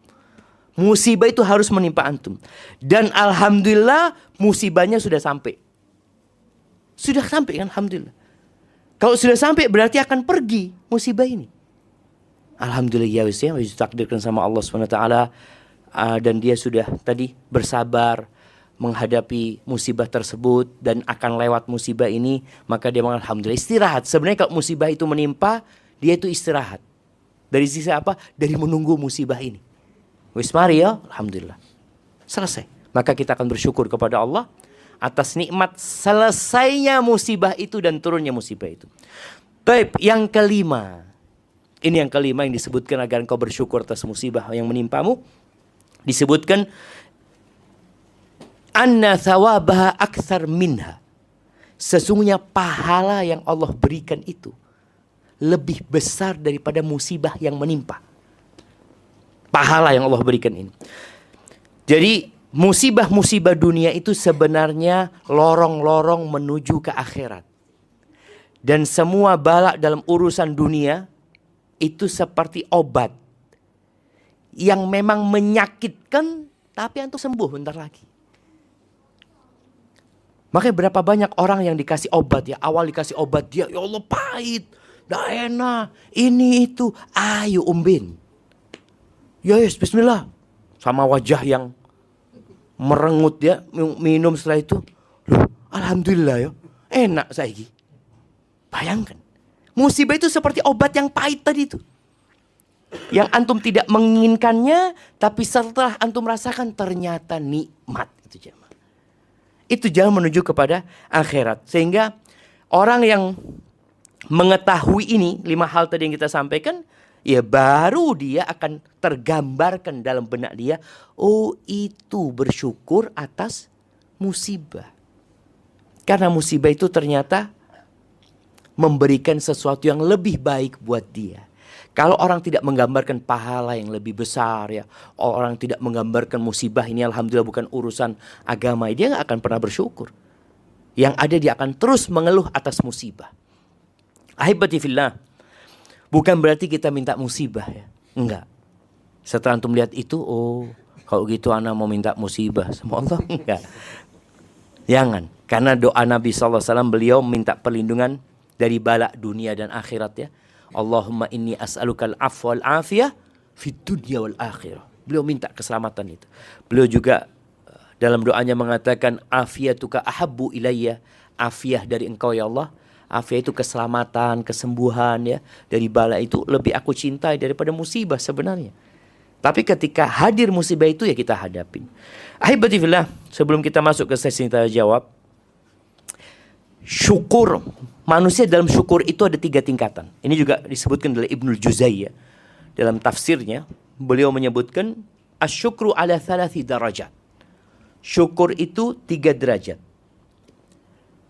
Musibah itu harus menimpa antum. Dan alhamdulillah musibahnya sudah sampai. Sudah sampai kan alhamdulillah. Kalau sudah sampai berarti akan pergi musibah ini. Alhamdulillah ya wis ya ditakdirkan sama Allah SWT uh, dan dia sudah tadi bersabar menghadapi musibah tersebut dan akan lewat musibah ini maka dia mengatakan alhamdulillah istirahat. Sebenarnya kalau musibah itu menimpa dia itu istirahat. Dari sisi apa? Dari menunggu musibah ini. Wis mari ya. Alhamdulillah. Selesai. Maka kita akan bersyukur kepada Allah atas nikmat selesainya musibah itu dan turunnya musibah itu Baik, yang kelima ini yang kelima yang disebutkan agar engkau bersyukur atas musibah yang menimpamu. Disebutkan anna thawabaha akthar minha. Sesungguhnya pahala yang Allah berikan itu lebih besar daripada musibah yang menimpa. Pahala yang Allah berikan ini. Jadi musibah-musibah dunia itu sebenarnya lorong-lorong menuju ke akhirat. Dan semua balak dalam urusan dunia itu seperti obat yang memang menyakitkan tapi untuk sembuh bentar lagi. Makanya berapa banyak orang yang dikasih obat ya awal dikasih obat dia ya Allah pahit, dah enak, ini itu, ayo umbin. Ya yes, Bismillah. Sama wajah yang merengut ya minum setelah itu. Loh, Alhamdulillah ya, enak saya Bayangkan. Musibah itu seperti obat yang pahit tadi itu. Yang antum tidak menginginkannya, tapi setelah antum rasakan ternyata nikmat itu jemaah. Itu jalan menuju kepada akhirat. Sehingga orang yang mengetahui ini lima hal tadi yang kita sampaikan, ya baru dia akan tergambarkan dalam benak dia, oh itu bersyukur atas musibah. Karena musibah itu ternyata memberikan sesuatu yang lebih baik buat dia. Kalau orang tidak menggambarkan pahala yang lebih besar ya, orang tidak menggambarkan musibah ini alhamdulillah bukan urusan agama, dia nggak akan pernah bersyukur. Yang ada dia akan terus mengeluh atas musibah. Ahibati fillah. Bukan berarti kita minta musibah ya. Enggak. Setelah antum lihat itu, oh kalau gitu anak mau minta musibah sama Allah enggak. Jangan. Karena doa Nabi SAW beliau minta perlindungan dari balak dunia dan akhirat ya. Allahumma inni as'aluka al-afwa wal afiyah fid dunya wal akhirah. Beliau minta keselamatan itu. Beliau juga uh, dalam doanya mengatakan afiyatuka ahabbu ilayya. Afiyah dari engkau ya Allah. Afiyah itu keselamatan, kesembuhan ya. Dari bala itu lebih aku cintai daripada musibah sebenarnya. Tapi ketika hadir musibah itu ya kita hadapin. Ahibatifillah, sebelum kita masuk ke sesi tanya jawab, syukur manusia dalam syukur itu ada tiga tingkatan. Ini juga disebutkan oleh Ibnul Juzai ya. Dalam tafsirnya, beliau menyebutkan asyukru ala thalathi darajat. Syukur itu tiga derajat.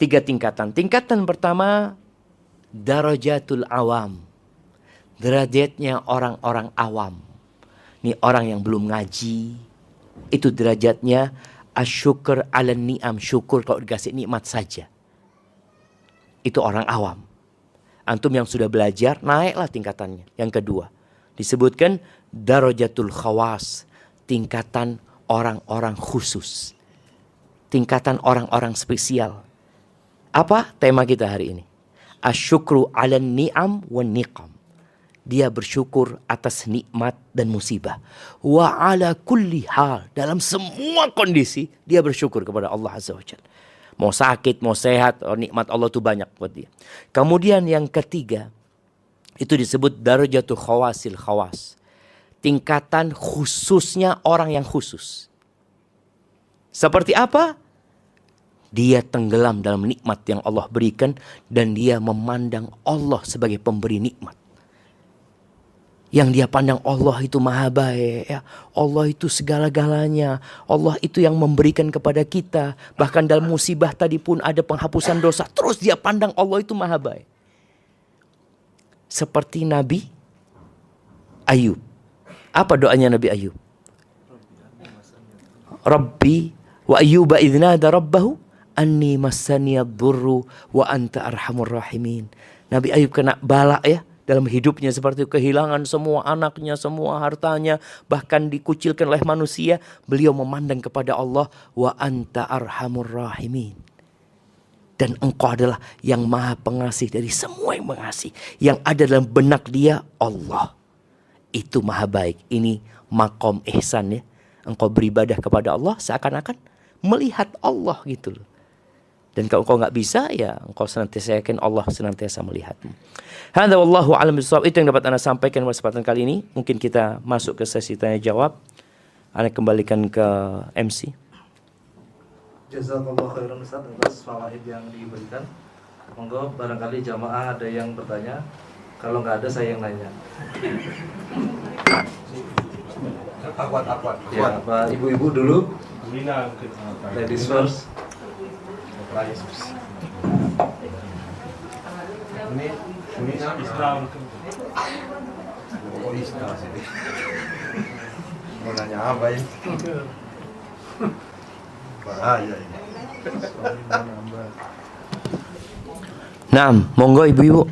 Tiga tingkatan. Tingkatan pertama, darajatul awam. Derajatnya orang-orang awam ini orang yang belum ngaji. Itu derajatnya asyukur ala ni'am. Syukur kalau dikasih nikmat saja. Itu orang awam. Antum yang sudah belajar, naiklah tingkatannya. Yang kedua, disebutkan darajatul khawas. Tingkatan orang-orang khusus. Tingkatan orang-orang spesial. Apa tema kita hari ini? Asyukru ala ni'am wa niqam dia bersyukur atas nikmat dan musibah. Wa ala kulli hal, dalam semua kondisi dia bersyukur kepada Allah Azza wa Jalla. Mau sakit, mau sehat, oh, nikmat Allah itu banyak buat dia. Kemudian yang ketiga, itu disebut darajatul khawasil khawas. Tingkatan khususnya orang yang khusus. Seperti apa? Dia tenggelam dalam nikmat yang Allah berikan dan dia memandang Allah sebagai pemberi nikmat. Yang dia pandang Allah itu maha baik ya. Allah itu segala-galanya. Allah itu yang memberikan kepada kita. Bahkan dalam musibah tadi pun ada penghapusan dosa. Terus dia pandang Allah itu maha baik. Seperti Nabi Ayub. Apa doanya Nabi Ayub? Rabbi wa ayyuba idnada rabbahu anni masaniyad durru wa anta arhamur rahimin Nabi Ayub kena bala ya dalam hidupnya seperti kehilangan semua anaknya, semua hartanya, bahkan dikucilkan oleh manusia, beliau memandang kepada Allah wa anta arhamur rahimin. Dan engkau adalah yang maha pengasih dari semua yang mengasihi. Yang ada dalam benak dia Allah. Itu maha baik. Ini makom ihsan ya. Engkau beribadah kepada Allah seakan-akan melihat Allah gitu loh. Dan kalau engkau nggak bisa, ya engkau senantiasa yakin Allah senantiasa melihatmu. Hadza wallahu a'lam bishawab. Itu yang dapat Anda sampaikan pada kesempatan kali ini. Mungkin kita masuk ke sesi tanya jawab. Anda kembalikan ke MC. Jazakallah khairan Ustaz atas fawaid yang diberikan. Monggo barangkali jamaah ada yang bertanya. Kalau nggak ada saya yang nanya. Ya, Pak Ibu-ibu dulu. Ladies first. Ini ini Islam. Oh Islam sih. Mau nanya apa ini? Bahaya ini. Nah, monggo ibu-ibu.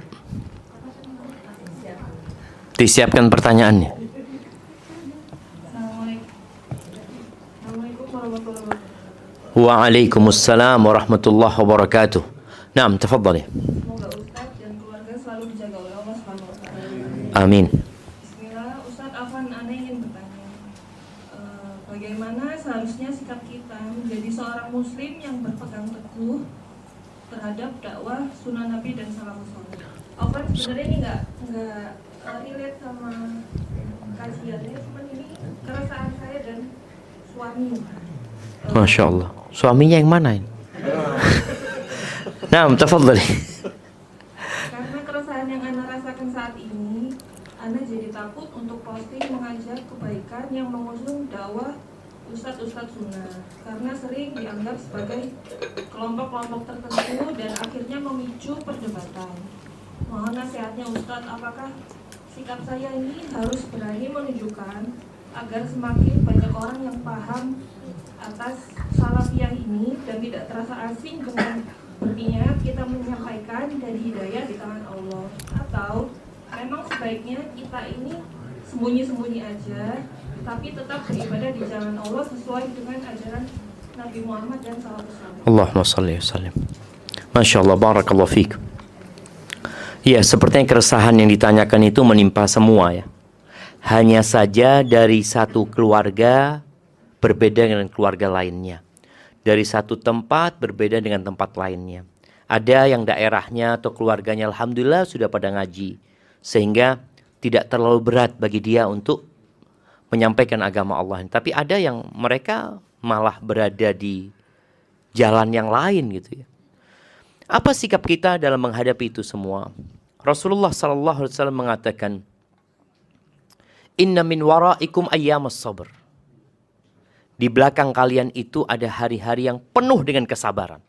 Disiapkan pertanyaannya. Assalamualaikum warahmatullahi wabarakatuh. Waalaikumsalam warahmatullahi wabarakatuh. Naam, tafadhali. Amin. Bismillah, Ustadz Afan ingin bertanya. eh, bagaimana seharusnya sikap kita menjadi seorang muslim yang berpegang teguh terhadap dakwah sunnah Nabi dan salafus saleh. Afan sebenarnya ini eh, relate sama kajiannya, cuma ini keresahan saya dan suami. Masya Allah. Suaminya yang mana ini? Naam, tafadhali. Karena keresahan yang Anda rasakan saat ini, Anda jadi takut untuk posting mengajak kebaikan yang mengusung dakwah Ustadz-Ustadz Sunnah Karena sering dianggap sebagai kelompok-kelompok tertentu dan akhirnya memicu perdebatan Mohon nasihatnya Ustadz, apakah sikap saya ini harus berani menunjukkan agar semakin banyak orang yang paham atas salafiyah ini dan tidak terasa asing dengan berniat kita menyampaikan dari hidayah di tangan Allah atau memang sebaiknya kita ini sembunyi-sembunyi aja tapi tetap beribadah di jalan Allah sesuai dengan ajaran Nabi Muhammad dan saleh. Allahumma salli wa sallim. Masya Allah, barakallahu fiik. Ya, sepertinya keresahan yang ditanyakan itu menimpa semua ya. Hanya saja dari satu keluarga berbeda dengan keluarga lainnya. Dari satu tempat berbeda dengan tempat lainnya. Ada yang daerahnya atau keluarganya alhamdulillah sudah pada ngaji sehingga tidak terlalu berat bagi dia untuk menyampaikan agama Allah. Tapi ada yang mereka malah berada di jalan yang lain gitu ya. Apa sikap kita dalam menghadapi itu semua? Rasulullah sallallahu alaihi wasallam mengatakan, "Inna min waraikum ayyamas sabr." Di belakang kalian itu ada hari-hari yang penuh dengan kesabaran.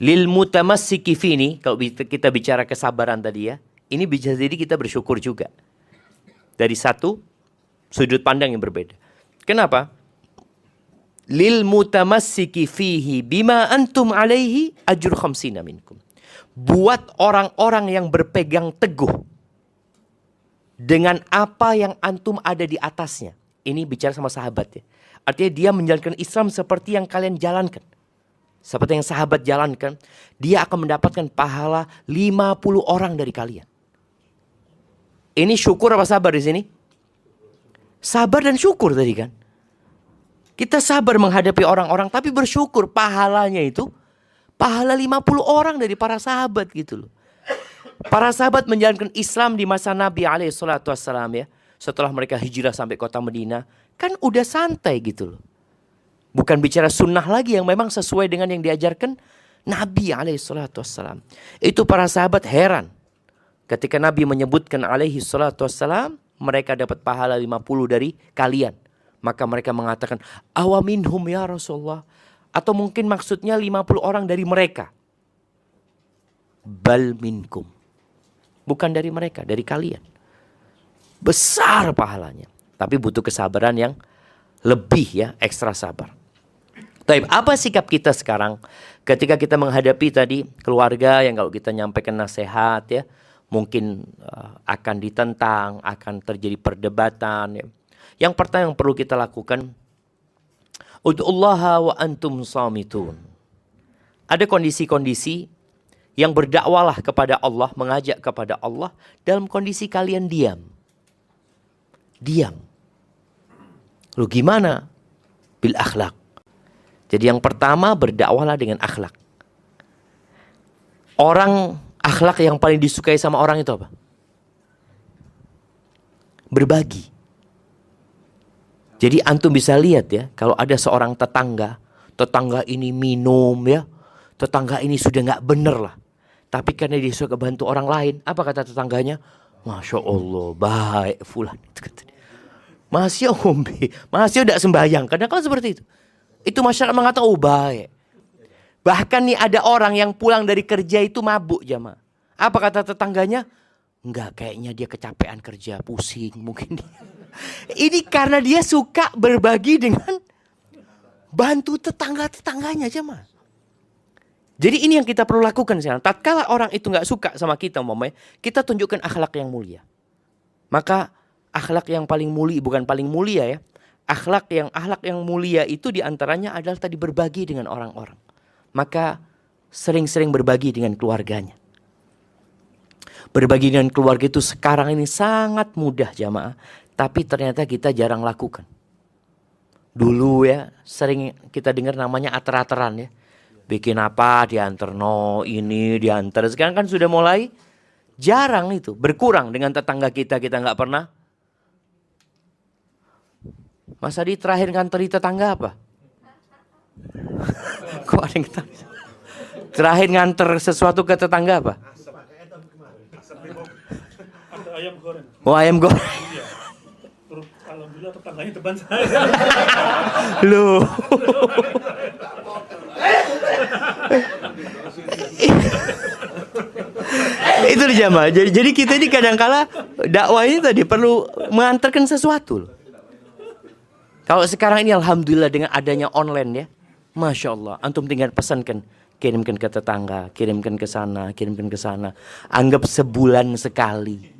Lil mutamassiki fini, kalau kita bicara kesabaran tadi ya, ini bisa jadi kita bersyukur juga. Dari satu sudut pandang yang berbeda. Kenapa? Lil mutamassiki fihi bima antum alaihi ajur khamsina minkum buat orang-orang yang berpegang teguh dengan apa yang antum ada di atasnya. Ini bicara sama sahabat ya. Artinya dia menjalankan Islam seperti yang kalian jalankan. Seperti yang sahabat jalankan, dia akan mendapatkan pahala 50 orang dari kalian. Ini syukur apa sabar di sini? Sabar dan syukur tadi kan. Kita sabar menghadapi orang-orang tapi bersyukur pahalanya itu Pahala 50 orang dari para sahabat gitu loh. Para sahabat menjalankan Islam di masa Nabi alaihi salatu ya. Setelah mereka hijrah sampai kota Medina. Kan udah santai gitu loh. Bukan bicara sunnah lagi yang memang sesuai dengan yang diajarkan Nabi alaihi salatu wassalam. Itu para sahabat heran. Ketika Nabi menyebutkan alaihi salatu wassalam. Mereka dapat pahala 50 dari kalian. Maka mereka mengatakan awaminhum ya Rasulullah. Atau mungkin maksudnya 50 orang dari mereka. Bal minkum. Bukan dari mereka, dari kalian. Besar pahalanya. Tapi butuh kesabaran yang lebih ya, ekstra sabar. Tapi apa sikap kita sekarang ketika kita menghadapi tadi keluarga yang kalau kita nyampaikan nasihat ya, mungkin uh, akan ditentang, akan terjadi perdebatan ya. Yang pertama yang perlu kita lakukan Ud'ullaha wa antum samitun. Ada kondisi-kondisi yang berdakwalah kepada Allah, mengajak kepada Allah dalam kondisi kalian diam. Diam. Lu gimana? Bil akhlak. Jadi yang pertama berdakwalah dengan akhlak. Orang akhlak yang paling disukai sama orang itu apa? Berbagi. Jadi antum bisa lihat ya, kalau ada seorang tetangga, tetangga ini minum ya, tetangga ini sudah nggak bener lah. Tapi karena dia suka bantu orang lain, apa kata tetangganya? Masya Allah, baik fulan. Masih ombe, masih udah sembahyang. Karena kalau seperti itu. Itu masyarakat mengatakan, oh baik. Bahkan nih ada orang yang pulang dari kerja itu mabuk jamaah. Apa kata tetangganya? Enggak, kayaknya dia kecapean kerja, pusing mungkin dia. Ini karena dia suka berbagi dengan bantu tetangga-tetangganya aja mah. Jadi ini yang kita perlu lakukan sekarang. Tatkala orang itu nggak suka sama kita, umpamanya, kita tunjukkan akhlak yang mulia. Maka akhlak yang paling mulia bukan paling mulia ya. Akhlak yang akhlak yang mulia itu di antaranya adalah tadi berbagi dengan orang-orang. Maka sering-sering berbagi dengan keluarganya. Berbagi dengan keluarga itu sekarang ini sangat mudah jamaah tapi ternyata kita jarang lakukan. Dulu ya sering kita dengar namanya ater-ateran ya. Bikin apa diantar no ini diantar. Sekarang kan sudah mulai jarang itu berkurang dengan tetangga kita kita nggak pernah. Mas Adi terakhir nganteri tetangga apa? Kok ada yang Terakhir nganter sesuatu ke tetangga apa? ayam goreng. Oh ayam goreng. Alhamdulillah tetangganya depan saya. Loh. itu di jamaah. Jadi, jadi kita ini kadang-kala dakwah ini tadi perlu mengantarkan sesuatu. Kalau sekarang ini alhamdulillah dengan adanya online ya, masya Allah, antum tinggal pesankan, kirimkan ke tetangga, kirimkan ke sana, kirimkan ke sana. Anggap sebulan sekali,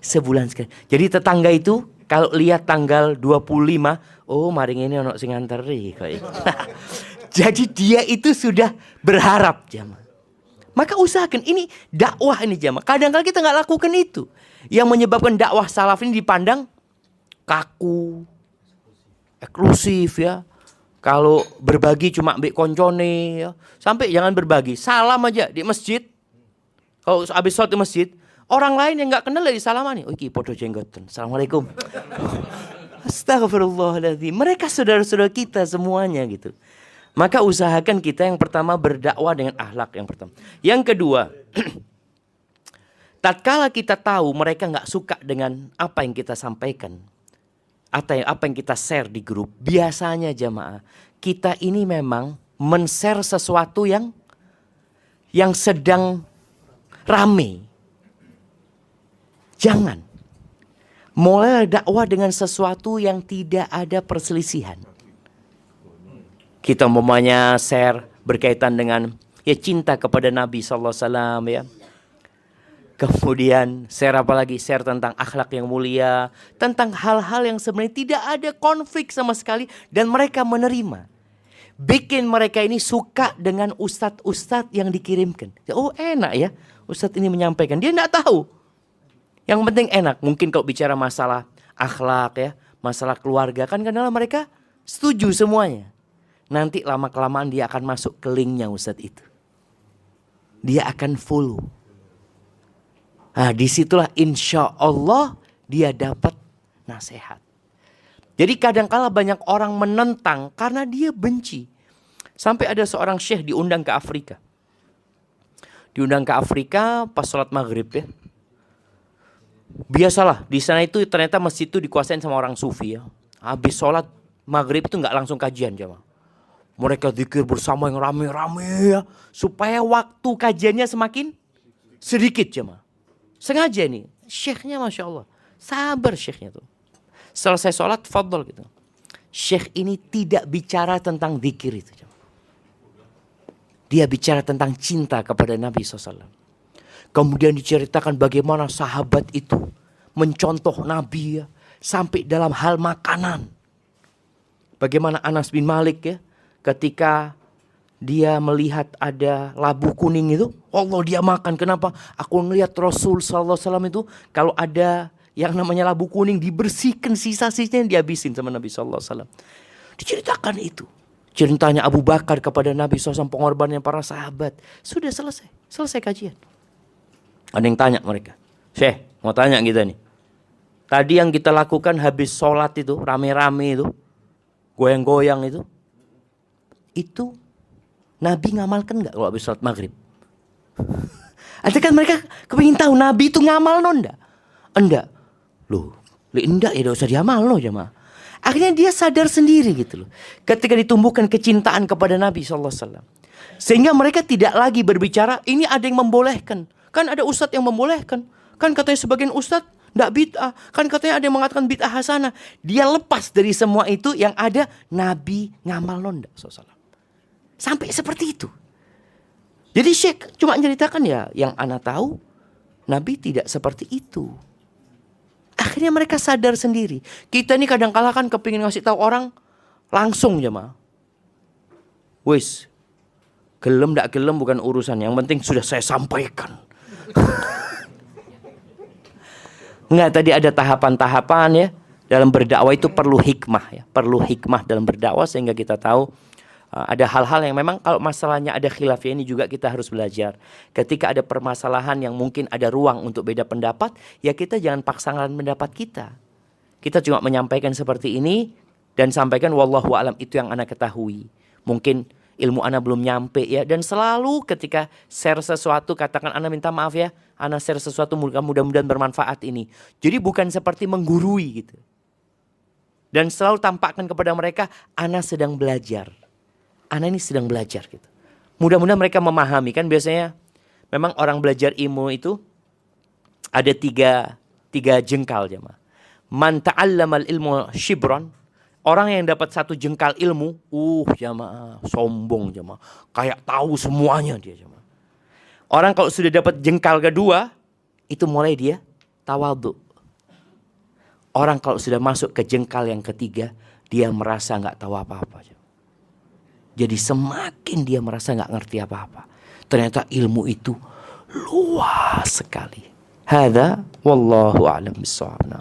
sebulan sekali. Jadi tetangga itu kalau lihat tanggal 25, oh maring ini ono sing nganteri kayak. Jadi dia itu sudah berharap jamaah. Maka usahakan ini dakwah ini jamaah. Kadang-kadang kita nggak lakukan itu. Yang menyebabkan dakwah salaf ini dipandang kaku, eksklusif ya. Kalau berbagi cuma ambil koncone ya. Sampai jangan berbagi, salam aja di masjid. Kalau habis sholat di masjid, orang lain yang nggak kenal dari salamani. Oh, iki podo jenggoten. Assalamualaikum. Astagfirullahaladzim. Mereka saudara-saudara kita semuanya gitu. Maka usahakan kita yang pertama berdakwah dengan akhlak yang pertama. Yang kedua, tatkala kita tahu mereka nggak suka dengan apa yang kita sampaikan, atau apa yang kita share di grup, biasanya jamaah kita ini memang men-share sesuatu yang yang sedang rame. Jangan mulai dakwah dengan sesuatu yang tidak ada perselisihan. Kita umpamanya share berkaitan dengan ya cinta kepada Nabi wasallam ya. Kemudian share apa lagi? Share tentang akhlak yang mulia, tentang hal-hal yang sebenarnya tidak ada konflik sama sekali dan mereka menerima. Bikin mereka ini suka dengan ustadz-ustadz yang dikirimkan. Oh enak ya, ustadz ini menyampaikan. Dia tidak tahu. Yang penting enak. Mungkin kalau bicara masalah akhlak ya, masalah keluarga kan karena mereka setuju semuanya. Nanti lama kelamaan dia akan masuk ke linknya ustadz itu. Dia akan follow Nah di situlah insya Allah dia dapat nasihat. Jadi kadangkala banyak orang menentang karena dia benci. Sampai ada seorang syekh diundang ke Afrika. Diundang ke Afrika pas sholat maghrib ya. Biasalah di sana itu ternyata masjid itu dikuasain sama orang sufi ya. Habis sholat maghrib itu nggak langsung kajian jamaah. Mereka zikir bersama yang rame-rame ya. Supaya waktu kajiannya semakin sedikit jemaah. Sengaja nih, syekhnya Masya Allah. Sabar syekhnya tuh. Selesai sholat, fadl gitu. Syekh ini tidak bicara tentang zikir itu. Dia bicara tentang cinta kepada Nabi SAW. Kemudian diceritakan bagaimana sahabat itu mencontoh Nabi ya. Sampai dalam hal makanan. Bagaimana Anas bin Malik ya. Ketika dia melihat ada labu kuning itu, Allah dia makan. Kenapa? Aku ngelihat Rasul Sallallahu Alaihi itu kalau ada yang namanya labu kuning dibersihkan sisa-sisanya dihabisin sama Nabi Sallallahu Alaihi. Diceritakan itu. Ceritanya Abu Bakar kepada Nabi SAW pengorbanan para sahabat. Sudah selesai. Selesai kajian. Ada yang tanya mereka. Syekh mau tanya kita nih. Tadi yang kita lakukan habis sholat itu rame-rame itu. Goyang-goyang itu. Itu Nabi ngamalkan nggak kalau habis sholat maghrib? Ada kan mereka kepingin tahu Nabi itu ngamal no enggak? Enggak. Loh, li enggak ya usah diamal no jemaah. Akhirnya dia sadar sendiri gitu loh. Ketika ditumbuhkan kecintaan kepada Nabi SAW. Sehingga mereka tidak lagi berbicara ini ada yang membolehkan. Kan ada ustadz yang membolehkan. Kan katanya sebagian ustadz tidak bid'ah. Kan katanya ada yang mengatakan bid'ah hasanah. Dia lepas dari semua itu yang ada Nabi ngamal nonda SAW. Sampai seperti itu. Jadi Syekh cuma ceritakan ya yang anak tahu Nabi tidak seperti itu. Akhirnya mereka sadar sendiri. Kita ini kadang kala kan kepingin ngasih tahu orang langsung ma. Wis, gelem tidak gelem bukan urusan. Yang penting sudah saya sampaikan. Enggak tadi ada tahapan-tahapan ya. Dalam berdakwah itu perlu hikmah ya. Perlu hikmah dalam berdakwah sehingga kita tahu ada hal-hal yang memang kalau masalahnya ada khilaf ini juga kita harus belajar. Ketika ada permasalahan yang mungkin ada ruang untuk beda pendapat, ya kita jangan paksakan pendapat kita. Kita cuma menyampaikan seperti ini dan sampaikan wallahu alam itu yang anak ketahui. Mungkin ilmu anak belum nyampe ya dan selalu ketika share sesuatu katakan anak minta maaf ya, anak share sesuatu mudah-mudahan bermanfaat ini. Jadi bukan seperti menggurui gitu. Dan selalu tampakkan kepada mereka anak sedang belajar anak ini sedang belajar gitu. Mudah-mudahan mereka memahami kan biasanya memang orang belajar ilmu itu ada tiga tiga jengkal jemaah. Man ta'allamal ilmu shibron Orang yang dapat satu jengkal ilmu, uh jamaah, sombong jamaah. Kayak tahu semuanya dia jamaah. Orang kalau sudah dapat jengkal kedua, itu mulai dia tawadu. Orang kalau sudah masuk ke jengkal yang ketiga, dia merasa nggak tahu apa-apa. Jadi semakin dia merasa nggak ngerti apa-apa. ternyata ilmu itu luas sekali. Hada wallahu a'lam bishawab. Nah.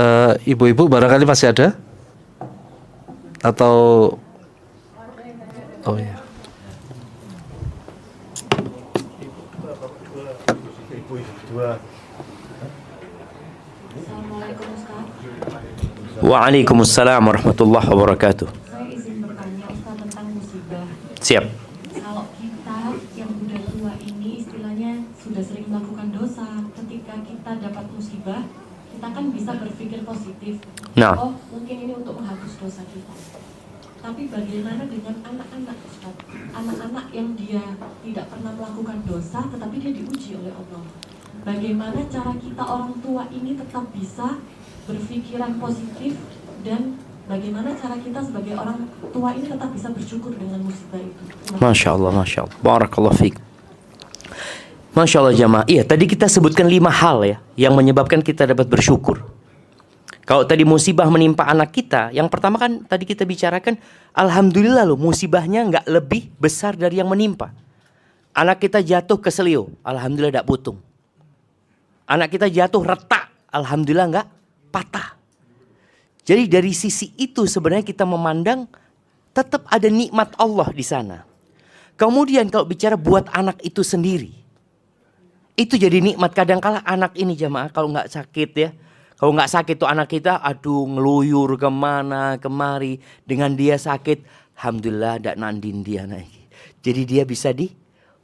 Eh, ibu-ibu barangkali masih ada atau oh ya Assalamualaikum Ustaz. Waalaikumsalam warahmatullahi wabarakatuh. Saya izin bertanya Ustaz tentang musibah. Siap. Kalau kita yang udah tua ini istilahnya sudah sering melakukan dosa, ketika kita dapat musibah, kita kan bisa berpikir positif. Nah. Oh, mungkin ini untuk menghapus dosa kita. Tapi bagaimana dengan anak-anak Ustaz? Anak-anak yang dia tidak pernah melakukan dosa tetapi dia diuji oleh Allah. Bagaimana cara kita orang tua ini tetap bisa berpikiran positif dan bagaimana cara kita sebagai orang tua ini tetap bisa bersyukur dengan musibah itu. Masya Allah, Masya Allah. Barakallah fiqh. Masya Allah jamaah. Iya, tadi kita sebutkan lima hal ya yang menyebabkan kita dapat bersyukur. Kalau tadi musibah menimpa anak kita, yang pertama kan tadi kita bicarakan, alhamdulillah loh musibahnya nggak lebih besar dari yang menimpa. Anak kita jatuh ke selio, alhamdulillah tidak putung. Anak kita jatuh retak, alhamdulillah nggak patah. Jadi dari sisi itu sebenarnya kita memandang tetap ada nikmat Allah di sana. Kemudian kalau bicara buat anak itu sendiri, itu jadi nikmat. Kadangkala anak ini jamaah kalau nggak sakit ya, kalau nggak sakit tuh anak kita, aduh ngeluyur ke mana kemari. Dengan dia sakit, alhamdulillah tidak nandin dia naik. Jadi dia bisa di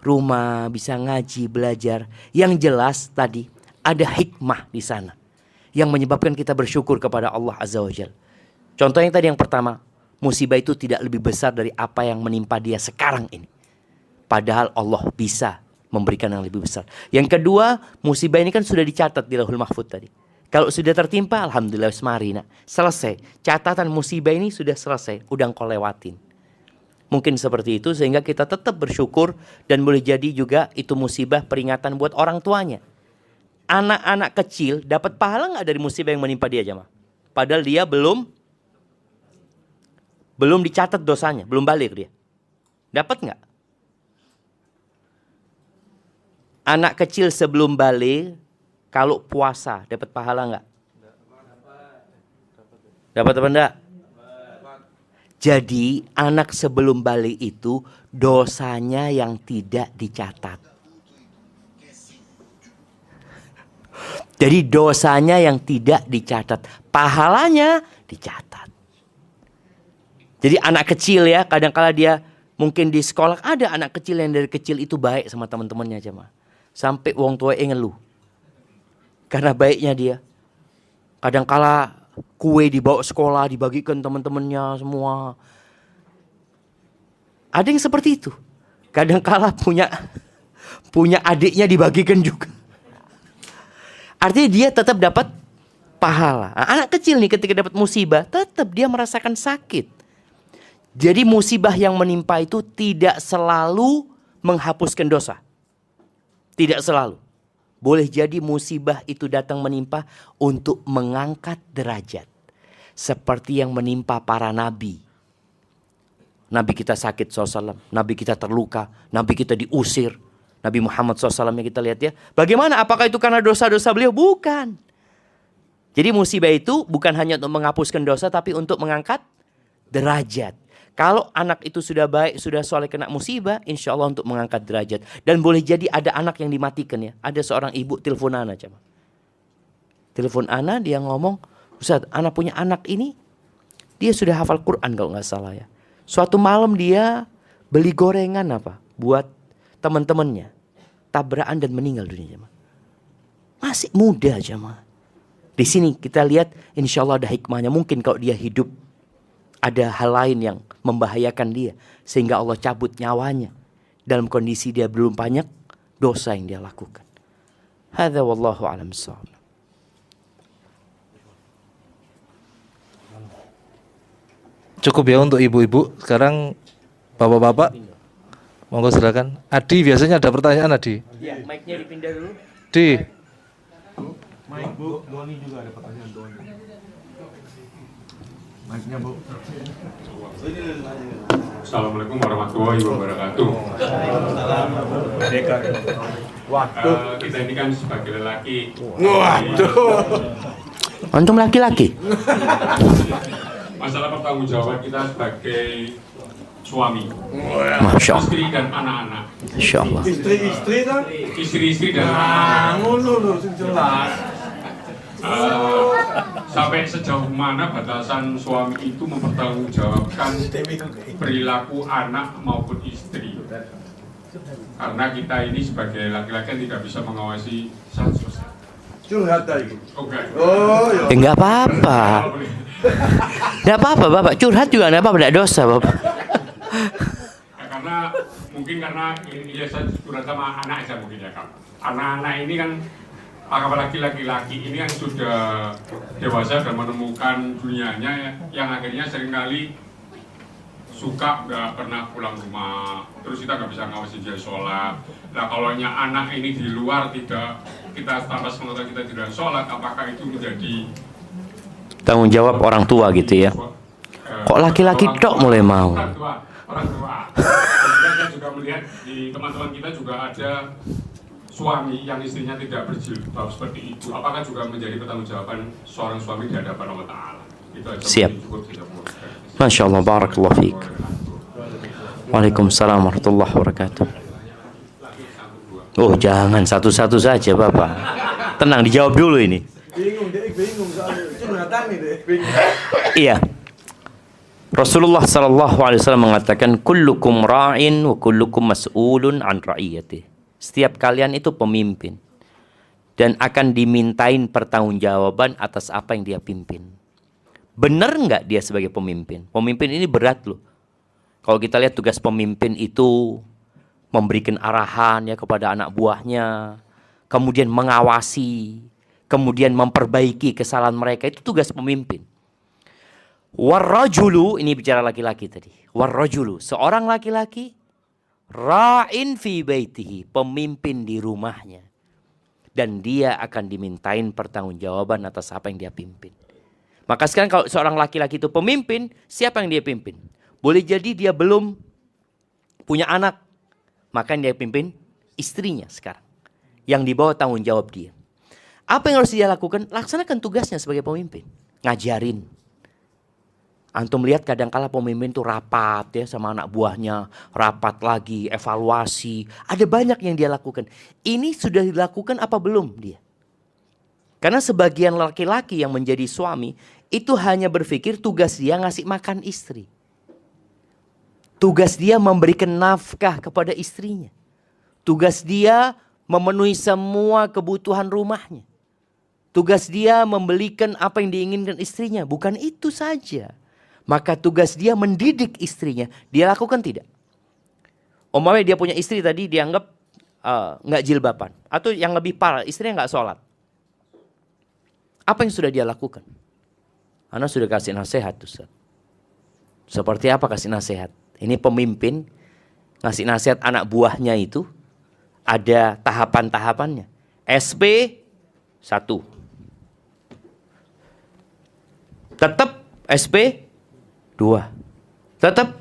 rumah, bisa ngaji, belajar. Yang jelas tadi ada hikmah di sana yang menyebabkan kita bersyukur kepada Allah Azza wa Jal. Contoh yang tadi yang pertama, musibah itu tidak lebih besar dari apa yang menimpa dia sekarang ini. Padahal Allah bisa memberikan yang lebih besar. Yang kedua, musibah ini kan sudah dicatat di Lauhul Mahfud tadi. Kalau sudah tertimpa, Alhamdulillah semarina. Selesai. Catatan musibah ini sudah selesai. Udah engkau lewatin. Mungkin seperti itu sehingga kita tetap bersyukur dan boleh jadi juga itu musibah peringatan buat orang tuanya. Anak-anak kecil dapat pahala nggak dari musibah yang menimpa dia jamaah? Padahal dia belum belum dicatat dosanya, belum balik dia. Dapat nggak? Anak kecil sebelum balik kalau puasa dapat pahala nggak? Dapat apa enggak? Jadi anak sebelum balik itu dosanya yang tidak dicatat. Jadi dosanya yang tidak dicatat, pahalanya dicatat. Jadi anak kecil ya, kadang-kala dia mungkin di sekolah ada anak kecil yang dari kecil itu baik sama teman-temannya mah. Sampai uang tua ngeluh. Karena baiknya dia. Kadang-kala kue dibawa sekolah dibagikan teman-temannya semua. Ada yang seperti itu. Kadang-kala punya punya adiknya dibagikan juga. Artinya dia tetap dapat pahala. Anak kecil nih ketika dapat musibah, tetap dia merasakan sakit. Jadi musibah yang menimpa itu tidak selalu menghapuskan dosa. Tidak selalu. Boleh jadi musibah itu datang menimpa untuk mengangkat derajat. Seperti yang menimpa para nabi. Nabi kita sakit SAW, Nabi kita terluka, Nabi kita diusir. Nabi Muhammad SAW yang kita lihat ya. Bagaimana? Apakah itu karena dosa-dosa beliau? Bukan. Jadi musibah itu bukan hanya untuk menghapuskan dosa, tapi untuk mengangkat derajat. Kalau anak itu sudah baik, sudah soleh kena musibah, insya Allah untuk mengangkat derajat. Dan boleh jadi ada anak yang dimatikan ya. Ada seorang ibu telepon Ana coba. Telepon Ana dia ngomong, Ustaz, anak punya anak ini, dia sudah hafal Quran kalau nggak salah ya. Suatu malam dia beli gorengan apa buat teman-temannya. Tabrakan dan meninggal dunia jemaah. Masih muda jemaah. Di sini kita lihat insya Allah ada hikmahnya. Mungkin kalau dia hidup ada hal lain yang membahayakan dia sehingga Allah cabut nyawanya dalam kondisi dia belum banyak dosa yang dia lakukan. Hadza wallahu alam bissawab. Cukup ya untuk ibu-ibu. Sekarang bapak-bapak, monggo silakan. Adi biasanya ada pertanyaan Adi. Ya, mic-nya dipindah dulu. Di, Mike Bu, Doni juga ada pertanyaan Doni. Assalamualaikum warahmatullahi wabarakatuh. Eh, kita ini kan sebagai lelaki. Antum laki-laki. Masalah pertanggungjawaban kita sebagai suami, Masya Allah. istri dan anak-anak, Masya Allah. Istri-istri kan? istri-istri dan anak-anak. Ngono lho sing jelas. Eh, sampai sejauh mana batasan suami itu mempertanggungjawabkan perilaku anak maupun istri? Karena kita ini sebagai laki-laki tidak bisa mengawasi 100%. Curhat tadi. Oke. Oh, ya. Eh, enggak apa-apa. Enggak apa-apa, Bapak. Curhat juga enggak apa-apa, enggak dosa, Bapak. Ya, karena mungkin karena ini ya saya curhat sama anak aja mungkin ya kak. Anak-anak ini kan apalagi laki-laki ini kan sudah dewasa dan menemukan dunianya ya, yang akhirnya sering kali suka nggak pernah pulang rumah terus kita nggak bisa ngawasin dia sholat nah kalau nya anak ini di luar tidak kita tanpa sepengetahuan kita tidak sholat apakah itu menjadi Tanggung jawab orang tua gitu ya. Eh, Kok laki-laki tua- mulai mau? Tua, orang tua. Dan kita juga melihat di teman-teman kita juga ada suami yang istrinya tidak berjilbab seperti itu. Apakah juga menjadi pertanggungjawaban seorang suami di hadapan Allah Taala? Itu aja Siap. Masya Allah, barakallah fiik. Waalaikumsalam warahmatullahi wabarakatuh. Oh, jangan satu-satu saja, Bapak. Tenang, dijawab dulu ini. Bingung deh, bingung soalnya. Curhatan nih deh. Bingung. Iya. Rasulullah sallallahu alaihi wasallam mengatakan kullukum ra'in wa kullukum mas'ulun an ra'iyati. Setiap kalian itu pemimpin dan akan dimintain pertanggungjawaban atas apa yang dia pimpin. Benar nggak dia sebagai pemimpin? Pemimpin ini berat loh. Kalau kita lihat tugas pemimpin itu memberikan arahan ya kepada anak buahnya, kemudian mengawasi, kemudian memperbaiki kesalahan mereka itu tugas pemimpin. Warrajulu ini bicara laki-laki tadi. Warrajulu seorang laki-laki ra'in fi baitihi, pemimpin di rumahnya. Dan dia akan dimintain pertanggungjawaban atas apa yang dia pimpin. Maka sekarang kalau seorang laki-laki itu pemimpin, siapa yang dia pimpin? Boleh jadi dia belum punya anak, maka yang dia pimpin istrinya sekarang. Yang dibawa tanggung jawab dia. Apa yang harus dia lakukan? Laksanakan tugasnya sebagai pemimpin. Ngajarin. Antum lihat kadang-kala pemimpin itu rapat ya sama anak buahnya, rapat lagi, evaluasi. Ada banyak yang dia lakukan. Ini sudah dilakukan apa belum dia? Karena sebagian laki-laki yang menjadi suami itu hanya berpikir tugas dia ngasih makan istri. Tugas dia memberikan nafkah kepada istrinya. Tugas dia memenuhi semua kebutuhan rumahnya. Tugas dia membelikan apa yang diinginkan istrinya. Bukan itu saja. Maka tugas dia mendidik istrinya. Dia lakukan tidak? Umpamanya dia punya istri tadi dianggap eh, nggak jilbaban. Atau yang lebih parah, istrinya nggak sholat. Apa yang sudah dia lakukan? Anda sudah kasih nasihat Ustaz. Seperti apa kasih nasihat? Ini pemimpin ngasih nasihat anak buahnya itu ada tahapan-tahapannya. SP 1. Tetap SP 2. Tetap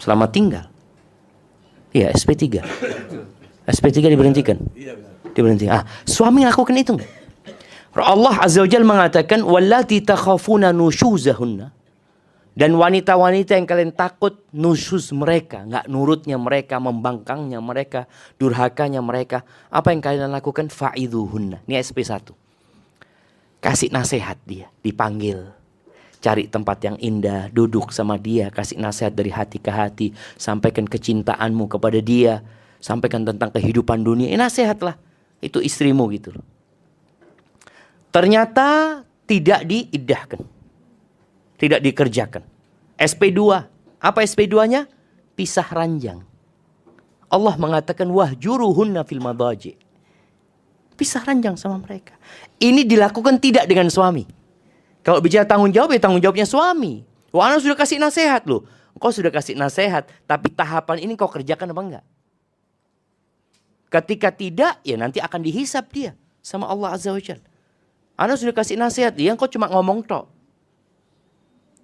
selamat tinggal. Iya, SP 3. SP 3 diberhentikan. Diberhentikan. Ah, suami lakukan itu enggak? Allah Azza wa Jalla mengatakan wallati takhafuna nushuzahunna dan wanita-wanita yang kalian takut nusus mereka, nggak nurutnya mereka, membangkangnya mereka, durhakanya mereka, apa yang kalian lakukan? Fa'idhuhunna. Ini SP1. Kasih nasihat dia, dipanggil. Cari tempat yang indah, duduk sama dia, kasih nasihat dari hati ke hati, sampaikan kecintaanmu kepada dia, sampaikan tentang kehidupan dunia. Ini nasihatlah. Itu istrimu gitu. Ternyata tidak diidahkan. Tidak dikerjakan. SP2. Apa SP2-nya? Pisah ranjang. Allah mengatakan wahjuruhunna fil madaji. Pisah ranjang sama mereka. Ini dilakukan tidak dengan suami. Kalau bicara tanggung jawab ya tanggung jawabnya suami. Wah, anak sudah kasih nasihat loh. Kau sudah kasih nasihat, tapi tahapan ini kau kerjakan apa enggak? Ketika tidak, ya nanti akan dihisap dia sama Allah Azza wa Jalla. Anda sudah kasih nasihat, dia kok cuma ngomong tok.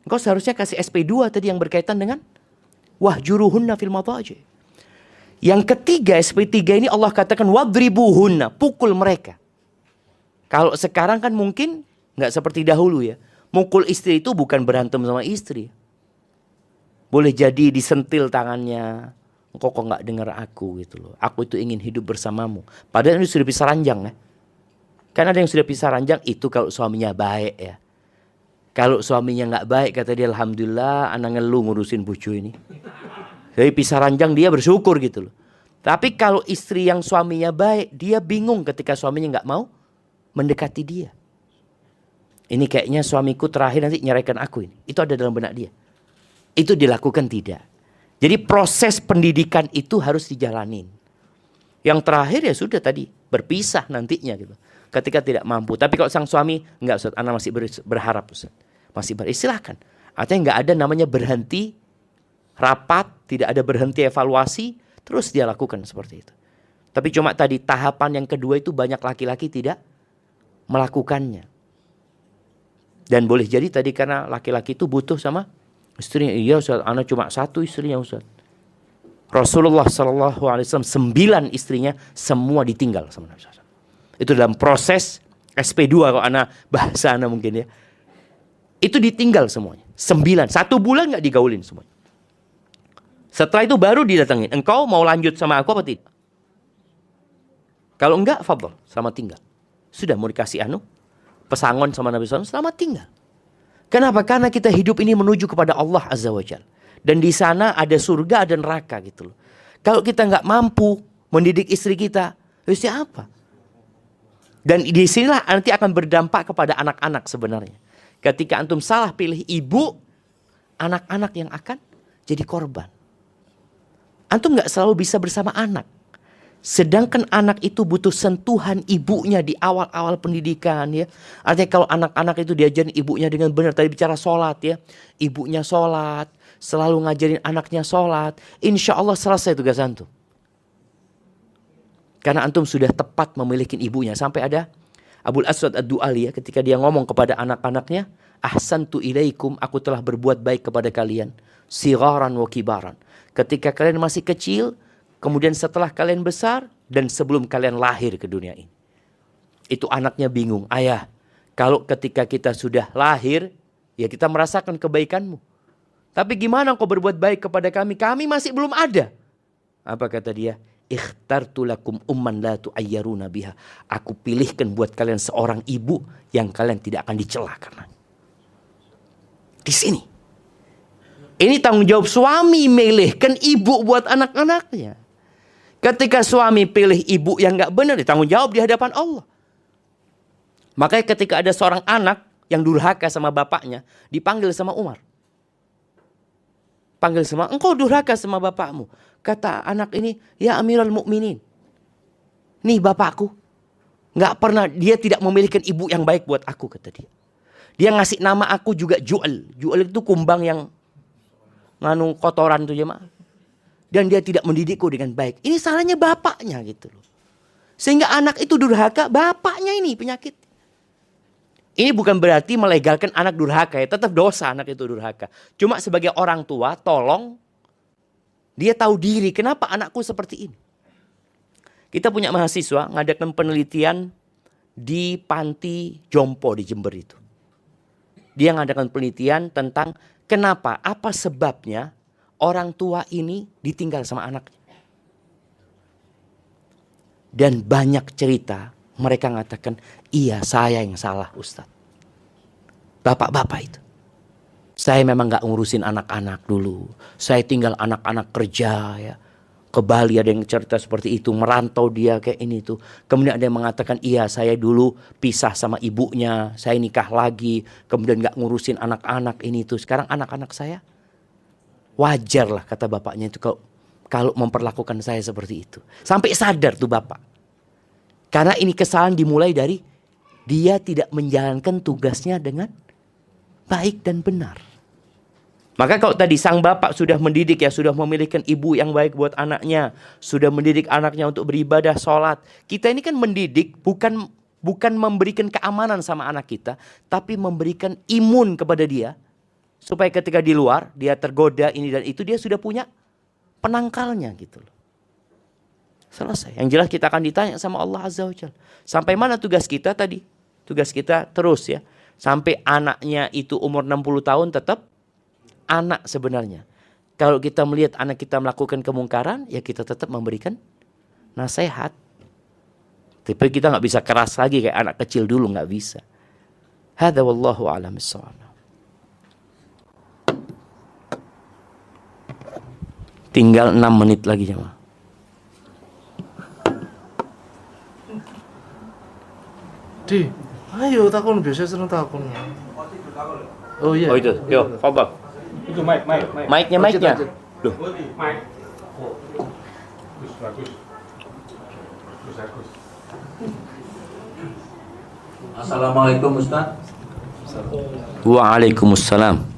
Engkau seharusnya kasih SP2 tadi yang berkaitan dengan wahjuruhunna fil madaji. Yang ketiga SP3 ini Allah katakan wadribuhunna, pukul mereka. Kalau sekarang kan mungkin nggak seperti dahulu ya. Mukul istri itu bukan berantem sama istri. Boleh jadi disentil tangannya. Engkau kok nggak dengar aku gitu loh. Aku itu ingin hidup bersamamu. Padahal ini sudah pisah ranjang ya. Kan ada yang sudah pisah ranjang itu kalau suaminya baik ya. Kalau suaminya nggak baik kata dia Alhamdulillah anak ngeluh ngurusin bucu ini. Jadi pisah ranjang dia bersyukur gitu loh. Tapi kalau istri yang suaminya baik dia bingung ketika suaminya nggak mau mendekati dia. Ini kayaknya suamiku terakhir nanti nyeraikan aku ini. Itu ada dalam benak dia. Itu dilakukan tidak. Jadi proses pendidikan itu harus dijalanin. Yang terakhir ya sudah tadi berpisah nantinya gitu. Ketika tidak mampu. Tapi kalau sang suami enggak Ustaz, anak masih berharap Ustaz. Masih beristilahkan. Artinya enggak ada namanya berhenti rapat, tidak ada berhenti evaluasi, terus dia lakukan seperti itu. Tapi cuma tadi tahapan yang kedua itu banyak laki-laki tidak melakukannya. Dan boleh jadi tadi karena laki-laki itu butuh sama Istrinya iya Ustaz, anak cuma satu istrinya Ustaz. Rasulullah Shallallahu Alaihi Wasallam sembilan istrinya semua ditinggal sama Nabi SAW. Itu dalam proses SP2 kalau anak bahasa anak mungkin ya. Itu ditinggal semuanya. Sembilan. Satu bulan nggak digaulin semuanya. Setelah itu baru didatengin. Engkau mau lanjut sama aku apa tidak? Kalau enggak, fabel, selamat tinggal. Sudah mau dikasih anu, pesangon sama Nabi SAW, selamat tinggal. Kenapa? Karena kita hidup ini menuju kepada Allah Azza wa Jal. Dan di sana ada surga dan neraka gitu loh. Kalau kita nggak mampu mendidik istri kita, ya apa? Dan di sinilah nanti akan berdampak kepada anak-anak sebenarnya. Ketika antum salah pilih ibu, anak-anak yang akan jadi korban. Antum nggak selalu bisa bersama anak. Sedangkan anak itu butuh sentuhan ibunya di awal-awal pendidikan ya. Artinya kalau anak-anak itu diajarin ibunya dengan benar. Tadi bicara sholat ya. Ibunya sholat. Selalu ngajarin anaknya sholat. Insya Allah selesai tugas antum. Karena antum sudah tepat memiliki ibunya. Sampai ada Abul Aswad ad-Du'ali ya. Ketika dia ngomong kepada anak-anaknya. Ahsantu ilaikum. Aku telah berbuat baik kepada kalian. Sigaran wa kibaran. Ketika kalian masih kecil Kemudian setelah kalian besar dan sebelum kalian lahir ke dunia ini. Itu anaknya bingung. Ayah, kalau ketika kita sudah lahir, ya kita merasakan kebaikanmu. Tapi gimana kau berbuat baik kepada kami? Kami masih belum ada. Apa kata dia? Ikhtartu lakum umman la tu'ayyaruna biha. Aku pilihkan buat kalian seorang ibu yang kalian tidak akan dicela karena. Di sini. Ini tanggung jawab suami milihkan ibu buat anak-anaknya. Ketika suami pilih ibu yang gak benar, ditanggung jawab di hadapan Allah. Makanya ketika ada seorang anak yang durhaka sama bapaknya, dipanggil sama Umar. Panggil sama, engkau durhaka sama bapakmu. Kata anak ini, ya Amirul Mukminin. Nih bapakku, nggak pernah dia tidak memiliki ibu yang baik buat aku kata dia. Dia ngasih nama aku juga Jual. Jual itu kumbang yang nganu kotoran tuh mak dan dia tidak mendidikku dengan baik. Ini salahnya bapaknya gitu loh. Sehingga anak itu durhaka, bapaknya ini penyakit. Ini bukan berarti melegalkan anak durhaka ya, tetap dosa anak itu durhaka. Cuma sebagai orang tua, tolong dia tahu diri kenapa anakku seperti ini. Kita punya mahasiswa ngadakan penelitian di panti Jompo di Jember itu. Dia ngadakan penelitian tentang kenapa, apa sebabnya orang tua ini ditinggal sama anaknya. Dan banyak cerita mereka mengatakan, iya saya yang salah Ustadz. Bapak-bapak itu. Saya memang gak ngurusin anak-anak dulu. Saya tinggal anak-anak kerja ya. Ke Bali ada yang cerita seperti itu. Merantau dia kayak ini tuh. Kemudian ada yang mengatakan iya saya dulu pisah sama ibunya. Saya nikah lagi. Kemudian gak ngurusin anak-anak ini tuh. Sekarang anak-anak saya Wajar lah kata bapaknya itu kalau, kalau memperlakukan saya seperti itu. Sampai sadar tuh bapak. Karena ini kesalahan dimulai dari dia tidak menjalankan tugasnya dengan baik dan benar. Maka kalau tadi sang bapak sudah mendidik ya, sudah memiliki ibu yang baik buat anaknya, sudah mendidik anaknya untuk beribadah, sholat. Kita ini kan mendidik bukan bukan memberikan keamanan sama anak kita, tapi memberikan imun kepada dia Supaya ketika di luar dia tergoda ini dan itu dia sudah punya penangkalnya gitu loh. Selesai. Yang jelas kita akan ditanya sama Allah Azza wa. Sampai mana tugas kita tadi? Tugas kita terus ya. Sampai anaknya itu umur 60 tahun tetap anak sebenarnya. Kalau kita melihat anak kita melakukan kemungkaran, ya kita tetap memberikan nasihat. Tapi kita nggak bisa keras lagi kayak anak kecil dulu nggak bisa. Hada wallahu a'lam Tinggal 6 menit lagi jemaah. Di, ayo takon biasa seneng takon. Oh iya. Oh itu, yo, fadal. Itu mic, mic, mic. Mic-nya, mic-nya. Loh, Mic. Bagus, bagus. Bagus, bagus. Assalamualaikum Ustaz Waalaikumsalam.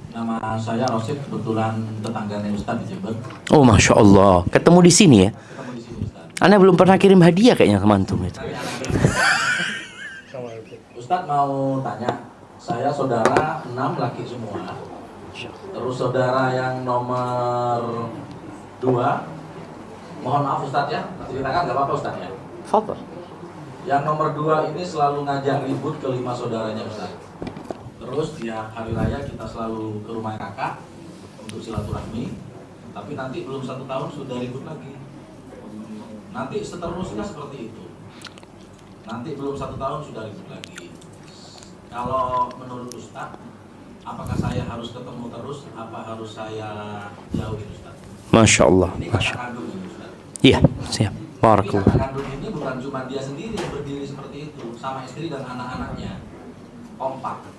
Saya Rosid, kebetulan tetangganya Ustaz di Jember Oh, masya Allah. Ketemu di sini ya. Ketemu di sini Ustaz Anda belum pernah kirim hadiah kayaknya ke mantum itu. Ustaz mau tanya Saya saudara enam laki semua Terus saudara yang nomor dua Mohon maaf Ustaz ya Ceritakan nggak apa-apa Ustaz ya Fadal. Yang nomor dua ini selalu ngajak ribut ke lima saudaranya Ustaz Terus dia hari raya kita selalu ke rumah kakak Untuk silaturahmi Tapi nanti belum satu tahun sudah ribut lagi Nanti seterusnya seperti itu Nanti belum satu tahun sudah ribut lagi Kalau menurut Ustaz Apakah saya harus ketemu terus Apa harus saya jauhin Ustaz Masya Allah. Ini Masya kakak kandung ini Ustaz Iya, siap. Barakallah. kandung ini bukan cuma dia sendiri yang berdiri seperti itu, sama istri dan anak-anaknya. Kompak.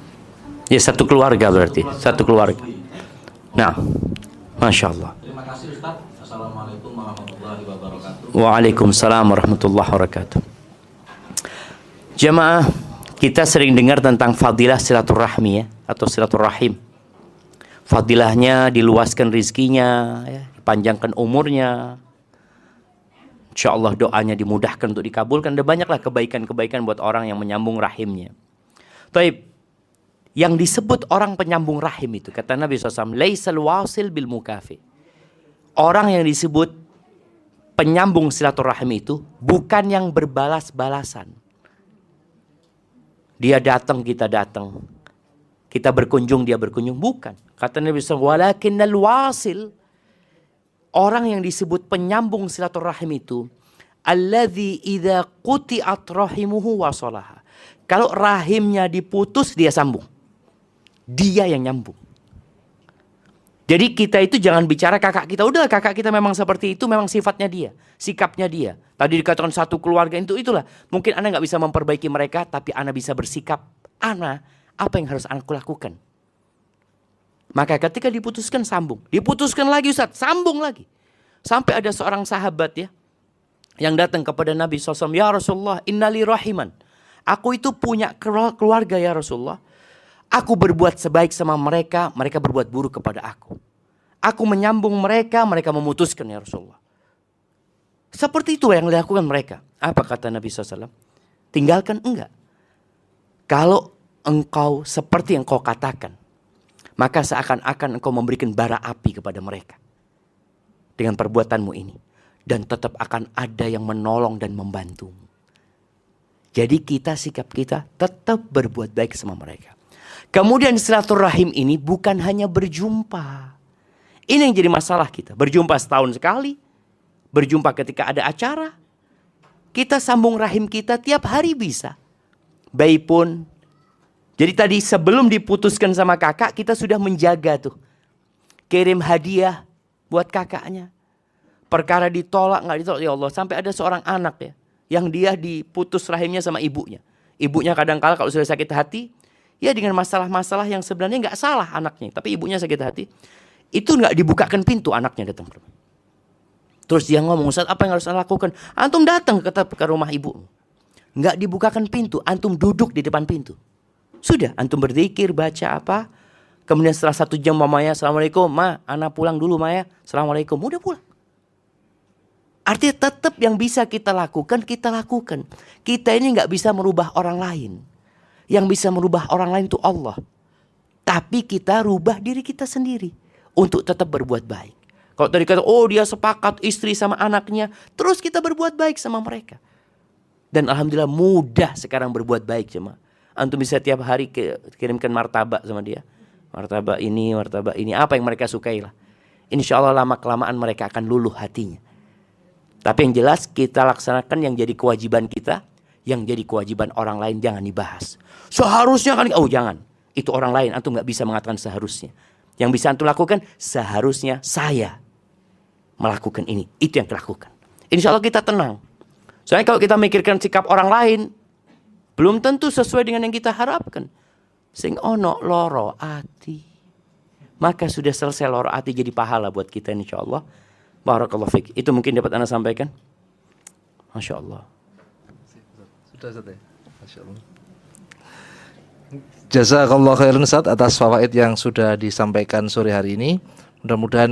Ya satu keluarga berarti, satu keluarga. Nah, Masya Allah. Terima kasih Ustaz. Assalamualaikum warahmatullahi wabarakatuh. Waalaikumsalam warahmatullahi wabarakatuh. Jemaah, kita sering dengar tentang fadilah silaturahmi ya, atau silaturahim. Fadilahnya diluaskan rizkinya, ya, dipanjangkan umurnya. Insya Allah doanya dimudahkan untuk dikabulkan. Ada banyaklah kebaikan-kebaikan buat orang yang menyambung rahimnya. Taib, yang disebut orang penyambung rahim itu, kata Nabi SAW, Laisal wasil bil mukafi. Orang yang disebut penyambung silaturahim itu bukan yang berbalas-balasan. Dia datang, kita datang. Kita berkunjung, dia berkunjung. Bukan. Kata Nabi SAW, walakinnal wasil. Orang yang disebut penyambung silaturahim itu, alladzi idza quti'at rahimuhu wasalaha. Kalau rahimnya diputus, dia sambung. Dia yang nyambung. Jadi kita itu jangan bicara kakak kita. Udah kakak kita memang seperti itu, memang sifatnya dia. Sikapnya dia. Tadi dikatakan satu keluarga itu itulah. Mungkin Anda nggak bisa memperbaiki mereka, tapi Anda bisa bersikap. Ana, apa yang harus aku lakukan? Maka ketika diputuskan sambung. Diputuskan lagi Ustaz, sambung lagi. Sampai ada seorang sahabat ya. Yang datang kepada Nabi SAW. Ya Rasulullah, innali rahiman. Aku itu punya keluarga ya Rasulullah. Aku berbuat sebaik sama mereka, mereka berbuat buruk kepada aku. Aku menyambung mereka, mereka memutuskan ya Rasulullah. Seperti itu yang dilakukan mereka. Apa kata Nabi SAW? Tinggalkan enggak. Kalau engkau seperti yang kau katakan, maka seakan-akan engkau memberikan bara api kepada mereka. Dengan perbuatanmu ini. Dan tetap akan ada yang menolong dan membantumu. Jadi kita, sikap kita tetap berbuat baik sama mereka. Kemudian silaturahim ini bukan hanya berjumpa. Ini yang jadi masalah kita. Berjumpa setahun sekali. Berjumpa ketika ada acara. Kita sambung rahim kita tiap hari bisa. Bayi pun. Jadi tadi sebelum diputuskan sama kakak kita sudah menjaga tuh. Kirim hadiah buat kakaknya. Perkara ditolak nggak ditolak ya Allah. Sampai ada seorang anak ya. Yang dia diputus rahimnya sama ibunya. Ibunya kadang kala kalau sudah sakit hati Ya dengan masalah-masalah yang sebenarnya nggak salah anaknya, tapi ibunya sakit hati. Itu nggak dibukakan pintu anaknya datang. Terus dia ngomong, Ustaz apa yang harus saya lakukan? Antum datang ke, ke rumah ibu. Nggak dibukakan pintu, antum duduk di depan pintu. Sudah, antum berzikir, baca apa. Kemudian setelah satu jam mamanya, Assalamualaikum, ma, anak pulang dulu Maya. Assalamualaikum, udah pulang. Artinya tetap yang bisa kita lakukan, kita lakukan. Kita ini nggak bisa merubah orang lain. Yang bisa merubah orang lain itu Allah. Tapi kita rubah diri kita sendiri untuk tetap berbuat baik. Kalau tadi kata, oh dia sepakat istri sama anaknya, terus kita berbuat baik sama mereka. Dan alhamdulillah mudah sekarang berbuat baik cuma. Antum bisa tiap hari kirimkan martabak sama dia. Martabak ini, martabak ini, apa yang mereka sukai lah. Insya Allah lama kelamaan mereka akan luluh hatinya. Tapi yang jelas kita laksanakan yang jadi kewajiban kita, yang jadi kewajiban orang lain jangan dibahas. Seharusnya kan, oh jangan. Itu orang lain, antum nggak bisa mengatakan seharusnya. Yang bisa antum lakukan, seharusnya saya melakukan ini. Itu yang dilakukan. Insya Allah kita tenang. Soalnya kalau kita mikirkan sikap orang lain, belum tentu sesuai dengan yang kita harapkan. Sing ono loro ati. Maka sudah selesai loro ati jadi pahala buat kita insya Allah. Barakallahu fiqh. Itu mungkin dapat anda sampaikan. Masya Allah. Allah. Jazakallah khairan Ustaz atas fawaid yang sudah disampaikan sore hari ini. Mudah-mudahan